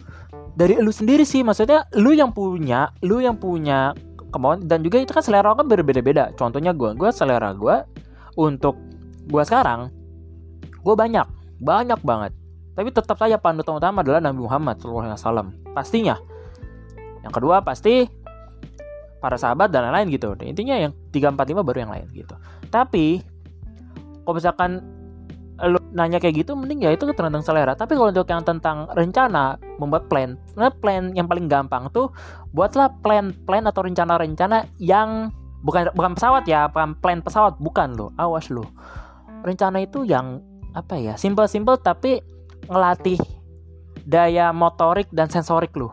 dari lu sendiri sih. Maksudnya lu yang punya lu yang punya kemauan dan juga itu kan selera kan berbeda-beda. Contohnya gue gue selera gue untuk gue sekarang gue banyak banyak banget. Tapi tetap saja panutan utama adalah Nabi Muhammad SAW pastinya yang kedua pasti para sahabat dan lain-lain gitu. Intinya yang 345 baru yang lain gitu. Tapi kalau misalkan lu nanya kayak gitu mending ya itu tentang selera. Tapi kalau untuk yang tentang rencana membuat plan. Nah plan yang paling gampang tuh buatlah plan plan atau rencana-rencana yang bukan bukan pesawat ya bukan plan pesawat. Bukan lo awas lo rencana itu yang apa ya simple-simple tapi ngelatih daya motorik dan sensorik lo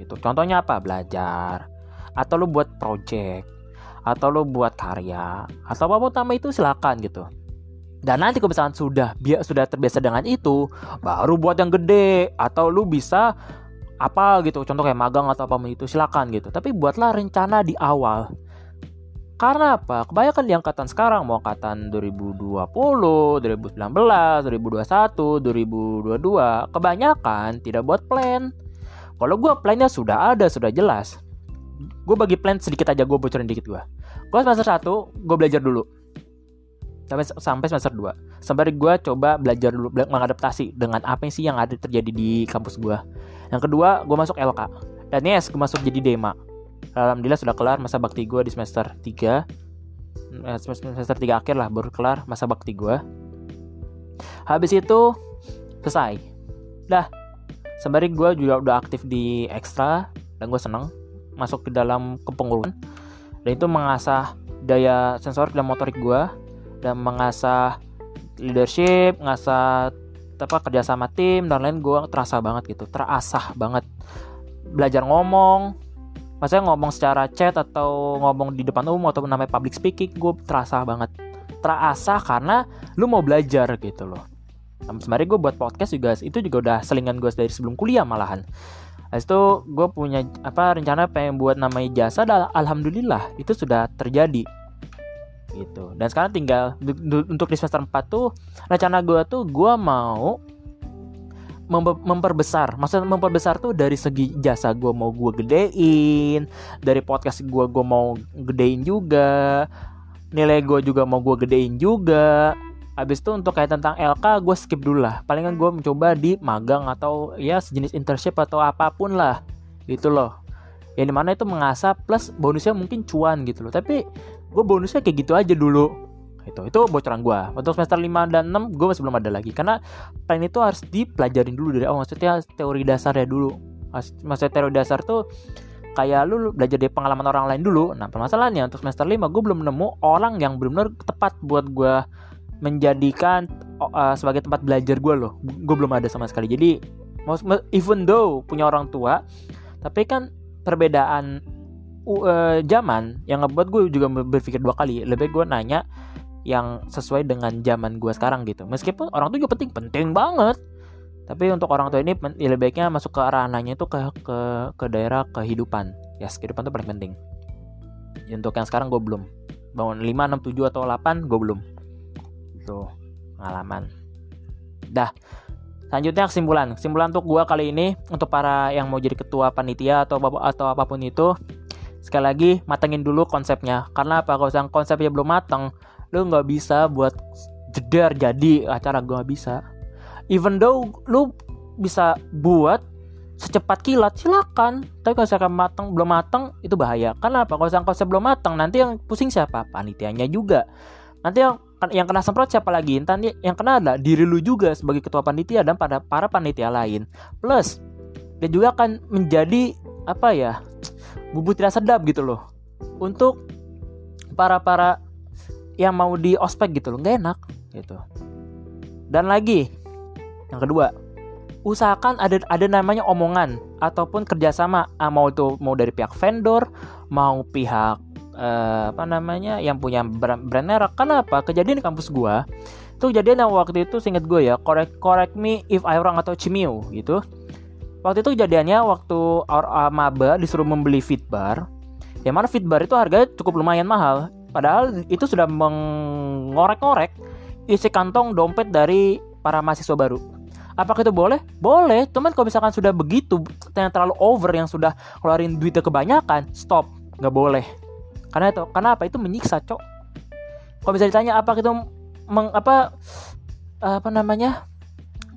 itu contohnya apa belajar atau lo buat project atau lo buat karya atau apa apa itu silakan gitu dan nanti kalau misalkan sudah biar sudah terbiasa dengan itu, baru buat yang gede atau lu bisa apa gitu, contoh kayak magang atau apa itu silakan gitu. Tapi buatlah rencana di awal. Karena apa? Kebanyakan di angkatan sekarang mau angkatan 2020, 2019, 2021, 2022, kebanyakan tidak buat plan. Kalau gue plannya sudah ada, sudah jelas. Gue bagi plan sedikit aja, gue bocorin dikit gue. Gue semester 1, gue belajar dulu. Sampai, sampai semester 2. Sampai gue coba belajar dulu, mengadaptasi dengan apa sih yang ada terjadi di kampus gue. Yang kedua, gue masuk LK. Dan yes, gue masuk jadi DEMA alhamdulillah sudah kelar masa bakti gue di semester 3 eh, semester 3 akhir lah baru kelar masa bakti gue habis itu selesai dah sembari gue juga udah aktif di ekstra dan gue seneng masuk ke dalam kepengurusan. Dan itu mengasah daya sensorik dan motorik gue dan mengasah leadership mengasah apa kerja sama tim dan lain gue terasa banget gitu terasah banget. Belajar ngomong maksudnya ngomong secara chat atau ngomong di depan umum atau namanya public speaking gue terasa banget. Terasa karena lu mau belajar gitu loh sembari gue buat podcast juga itu juga udah selingan gue dari sebelum kuliah malahan. Habis itu gue punya apa rencana pengen buat namanya jasa dan alhamdulillah itu sudah terjadi. Gitu. Dan sekarang tinggal untuk di semester 4 tuh rencana gue tuh gue mau memperbesar. Maksudnya memperbesar tuh dari segi jasa gue mau gue gedein dari podcast gue gue mau gedein juga nilai gue juga mau gue gedein juga Habis itu untuk kayak tentang LK gue skip dulu lah. Palingan gue mencoba di magang atau ya sejenis internship atau apa pun lah Gitu loh. Yang di mana itu mengasah plus bonusnya mungkin cuan gitu loh. Tapi gue bonusnya kayak gitu aja dulu itu itu bocoran gue untuk semester 5 dan 6 gue masih belum ada lagi. Karena plan itu harus dipelajarin dulu dari awal. Maksudnya teori dasarnya dulu. Maksudnya teori dasar tuh kayak lu belajar dari pengalaman orang lain dulu. Nah permasalahannya untuk semester 5 gue belum nemu orang yang benar-benar tepat buat gue menjadikan uh, sebagai tempat belajar gue loh. Gue belum ada sama sekali. Jadi even though punya orang tua tapi kan perbedaan uh, zaman yang ngebuat gue juga berpikir dua kali. Lebih gue nanya yang sesuai dengan zaman gue sekarang gitu. Meskipun orang tua juga penting penting banget. Tapi untuk orang tua ini ya lebih baiknya masuk ke ranahnya itu ke ke ke daerah kehidupan. Ya yes, kehidupan itu paling penting. Untuk yang sekarang gue belum. Bangun 5, 6, 7 atau 8 gue belum itu pengalaman. Dah selanjutnya kesimpulan. Kesimpulan untuk gue kali ini untuk para yang mau jadi ketua panitia atau atau apa pun itu sekali lagi matengin dulu konsepnya. Karena apa? Kalau konsepnya belum matang lu nggak bisa buat jeder jadi acara gue nggak bisa. Even though lu bisa buat secepat kilat silakan. Tapi kalau misalkan matang belum matang itu bahaya. Karena apa? Kalau misalkan konsep belum matang nanti yang pusing siapa? Panitianya juga. Nanti yang yang kena semprot siapa lagi? Nanti yang kena adalah diri lu juga sebagai ketua panitia dan pada para panitia lain. Plus dia juga akan menjadi apa ya bubuk tidak sedap gitu loh. Untuk para para yang mau di ospek gitu loh. Nggak enak gitu. Dan lagi yang kedua usahakan ada ada namanya omongan ataupun kerjasama ah, mau itu mau dari pihak vendor mau pihak eh, apa namanya yang punya brand, brand merek kenapa kejadian di kampus gua itu kejadian yang waktu itu singkat gue ya correct correct me if I wrong atau cimio gitu waktu itu kejadiannya waktu our, uh, maba disuruh membeli fitbar yang mana fitbar itu harganya cukup lumayan mahal Padahal itu sudah mengorek-ngorek isi kantong dompet dari para mahasiswa baru. Apakah itu boleh? Boleh. Cuman kalau misalkan sudah begitu, yang terlalu over, yang sudah keluarin duitnya kebanyakan, stop. Nggak boleh. Karena itu, karena apa? Itu menyiksa, cok. Kalau bisa ditanya apa itu meng, apa apa namanya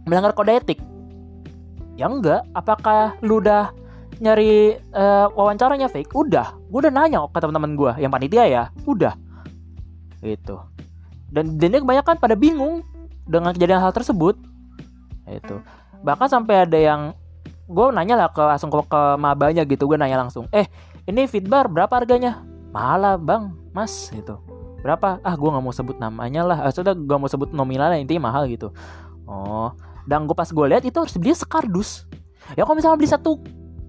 melanggar kode etik? Ya enggak. Apakah lu udah nyari uh, wawancaranya fake udah. Gue udah nanya ke teman-teman gue yang panitia ya? Udah. Itu dan dan dia kebanyakan pada bingung dengan kejadian hal tersebut. Itu bahkan sampai ada yang gue nanya lah ke langsung ke, ke mabanya gitu. Gue nanya langsung eh ini fitbar berapa harganya malah bang. Mas itu berapa? Ah gue nggak mau sebut namanya lah. Ah, sudah gue mau sebut nominalnya intinya mahal gitu. Oh dan gue pas gue lihat itu harus beli sekardus. Ya kalau misalnya beli satu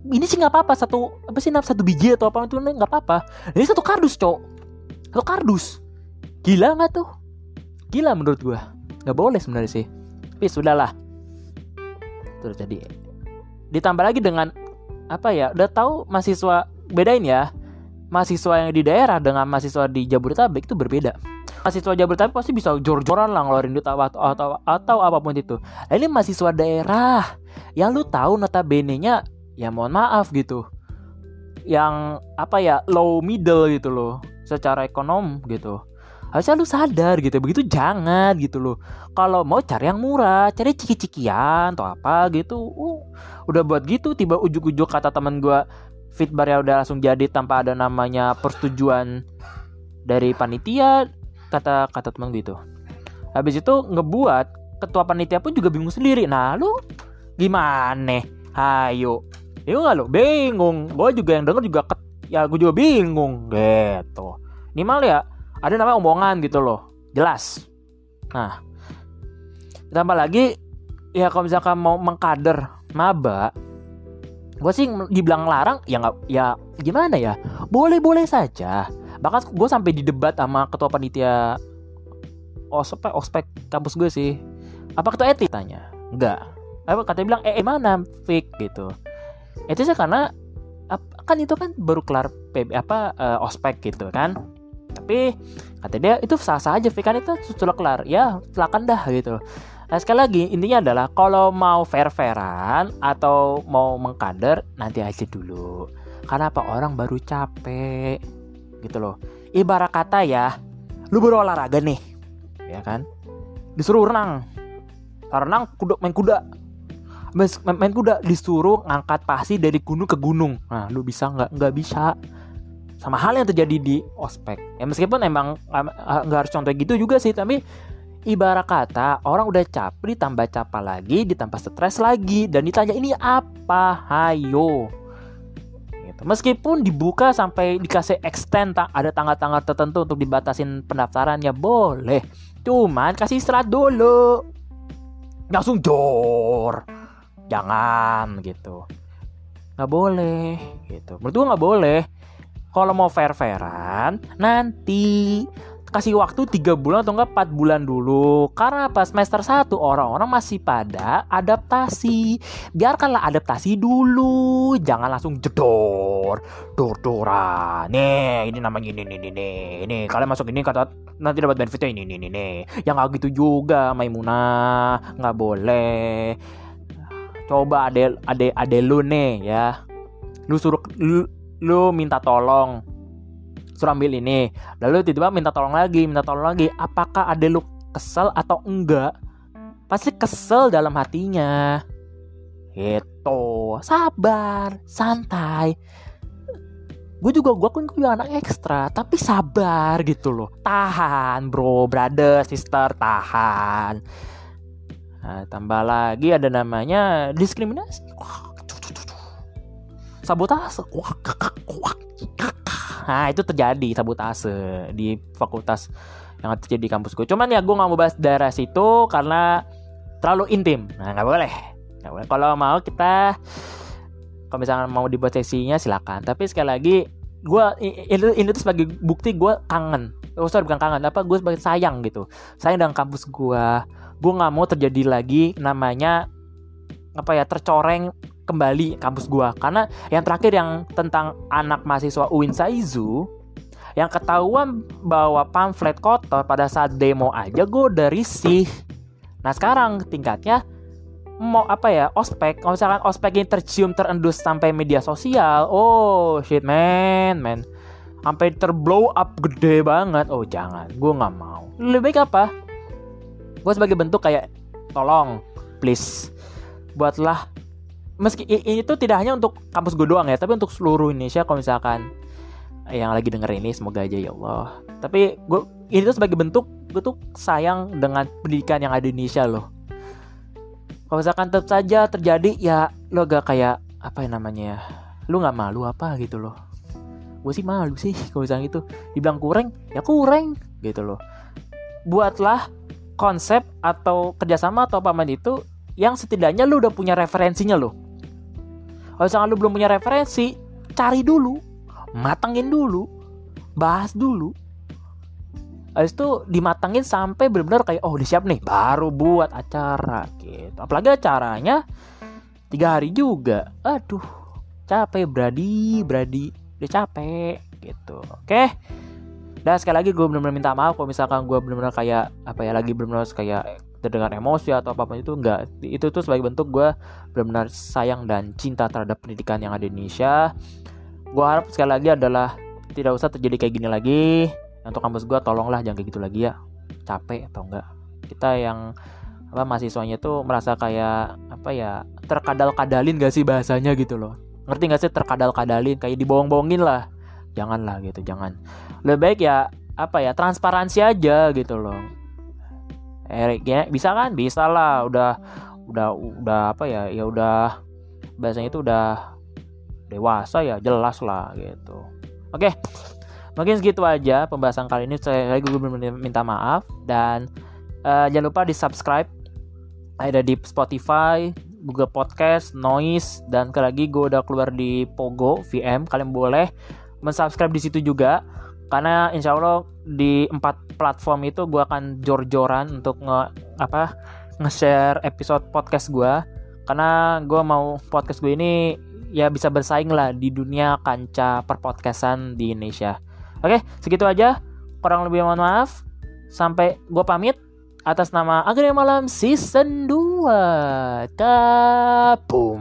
ini sih nggak apa-apa satu apa sih satu biji atau apa itu nggak apa-apa. Ini satu kardus cok. Satu kardus. Gila nggak tuh? Gila menurut gua. Nggak boleh sebenarnya sih. Tapi sudahlah. Terus jadi. Ditambah lagi dengan apa ya udah tahu mahasiswa bedain ya mahasiswa yang di daerah dengan mahasiswa di Jabodetabek itu berbeda. Mahasiswa Jabodetabek pasti bisa jor-joran lah ngeluarin duit atau, atau, atau, apa pun itu. Nah, ini mahasiswa daerah yang lu tahu notabene-nya ya mohon maaf gitu. Yang apa ya low middle gitu loh secara ekonom gitu. Harusnya lu sadar gitu begitu jangan gitu loh. Kalau mau cari yang murah cari ciki-cikian atau apa gitu uh, udah buat gitu tiba ujuk-ujuk kata temen gue fitbar ya udah langsung jadi tanpa ada namanya persetujuan dari panitia kata kata temen gitu. Habis itu ngebuat ketua panitia pun juga bingung sendiri. Nah lu gimana ayo. Iya gak lo bingung. Gue juga yang denger juga ket, ya gue juga bingung gitu. Minimal ya ada namanya omongan gitu loh. Jelas. Nah ditambah lagi ya kalau misalkan mau mengkader maba gue sih dibilang larang ya nggak ya gimana ya? Boleh boleh saja. Bahkan gue sampai di debat sama ketua panitia ospek ospek kampus gue sih. Apa ketua etik? Tanya. Enggak apa katanya bilang eh, eh mana fake gitu. Itu sih karena kan itu kan baru kelar PB apa uh, ospek gitu kan. Tapi kata dia itu sah sah aja kan itu sudah kelar. Ya silakan dah gitu nah sekali lagi intinya adalah kalau mau fair fairan atau mau mengkader nanti aja dulu. Karena apa? Orang baru capek. Gitu loh. Ibarat kata ya lu baru olahraga nih. Ya kan? Disuruh renang. Renang kuda main kuda. Main kuda. Disuruh ngangkat pasti dari gunung ke gunung. Nah lu bisa nggak? Nggak bisa. Sama hal yang terjadi di ospek. Ya meskipun emang nggak harus contoh gitu juga sih tapi ibarat kata orang udah capek ditambah capek lagi ditambah stres lagi dan ditanya ini apa? Hayo. Gitu. meskipun dibuka sampai dikasih extend ada tanggal-tanggal tertentu untuk dibatasin pendaftaran ya boleh. Cuman kasih istirahat dulu. Langsung jor. Jangan gitu. Nggak boleh gitu. Menurut gue nggak boleh. Kalau mau fair fairan nanti kasih waktu tiga bulan atau enggak 4 bulan dulu. Karena pas semester 1 orang-orang masih pada adaptasi. Biarkanlah adaptasi dulu. Jangan langsung jedor dor-doran. Nih ini namanya ini ini ini ini. Kalian masuk ini kata nanti dapat benefitnya ini ini ini yang nggak gitu juga Maimunah. Nggak boleh. Coba ade ade ade lu nih ya. Lu suruh lu, lu minta tolong suruh ambil ini. Lalu tiba-tiba minta tolong lagi minta tolong lagi. Apakah ade lu kesel atau enggak? Pasti kesel dalam hatinya. Itu sabar santai. Gue juga gue kan gue anak ekstra tapi sabar gitu loh. Tahan bro brother sister tahan. Nah, tambah lagi ada namanya diskriminasi. Sabotase. Nah, itu terjadi sabotase di fakultas yang terjadi di kampus gue. Cuman ya gue nggak mau bahas daerah situ karena terlalu intim. Nah, nggak boleh. Nggak boleh. Kalau mau kita kalau misalnya mau dibuat sesinya silakan. Tapi sekali lagi gue ini, ini tuh sebagai bukti gue kangen. Oh sorry bukan kangen apa gue sebagai sayang gitu. Sayang dengan kampus gue gue nggak mau terjadi lagi namanya apa ya tercoreng kembali kampus gue karena yang terakhir yang tentang anak mahasiswa UIN Saizu yang ketahuan bawa pamflet kotor pada saat demo aja gue udah risih. Nah sekarang tingkatnya mau apa ya ospek. Kalau misalkan ospek ini tercium terendus sampai media sosial oh shit man man. Sampai terblow up gede banget. Oh jangan gue nggak mau. Lebih baik apa? Gue sebagai bentuk kayak tolong please buatlah meski ini tuh tidak hanya untuk kampus gue doang ya tapi untuk seluruh Indonesia kalau misalkan yang lagi denger ini semoga aja ya Allah. Tapi gue ini tuh sebagai bentuk gue tuh sayang dengan pendidikan yang ada di Indonesia loh. Kalau misalkan tetap saja terjadi ya lo gak kayak apa yang namanya ya lu nggak malu apa gitu loh. Gue sih malu sih kalau misalnya itu dibilang kurang ya kurang gitu loh. Buatlah konsep atau kerjasama atau paman itu yang setidaknya lu udah punya referensinya lo. Kalau misalnya lu belum punya referensi, cari dulu, matangin dulu, bahas dulu. Habis itu dimatangin sampai benar-benar kayak oh udah siap nih, baru buat acara gitu. Apalagi acaranya tiga hari juga. Aduh, capek beradi, beradi, udah capek gitu oke dan sekali lagi gue benar-benar minta maaf kalau misalkan gue benar-benar kayak apa ya lagi benar-benar kayak terdengar emosi atau apa pun itu enggak itu tuh sebagai bentuk gue benar-benar sayang dan cinta terhadap pendidikan yang ada di Indonesia. Gue harap sekali lagi adalah tidak usah terjadi kayak gini lagi. Untuk kampus gue tolonglah jangan kayak gitu lagi ya. Capek atau enggak kita yang apa mahasiswanya tuh merasa kayak apa ya terkadal-kadalin gak sih bahasanya gitu loh. Ngerti gak sih terkadal-kadalin? Kayak dibohong-bohongin lah. Janganlah gitu jangan. Lebih baik ya apa ya transparansi aja gitu loh Erik ya bisa kan? Bisa lah udah udah udah apa ya ya udah bahasanya itu udah dewasa ya jelas lah gitu. Oke mungkin segitu aja pembahasan kali ini. Saya gue minta maaf dan uh, jangan lupa di subscribe ada di Spotify Google Podcast, Noise, dan lagi gue udah keluar di Pogo VM. Kalian boleh mensubscribe di situ juga, karena insya Allah di empat platform itu gue akan jor-joran untuk nge apa nge-share episode podcast gue, karena gue mau podcast gue ini ya bisa bersaing lah di dunia kancah perpodcastan di Indonesia. Oke, segitu aja. Kurang lebih mohon maaf. Sampai gue pamit atas nama Akhirnya Malam Season 2. Kapum.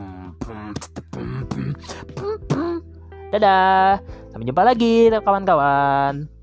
Dadah. Sampai jumpa lagi kawan-kawan.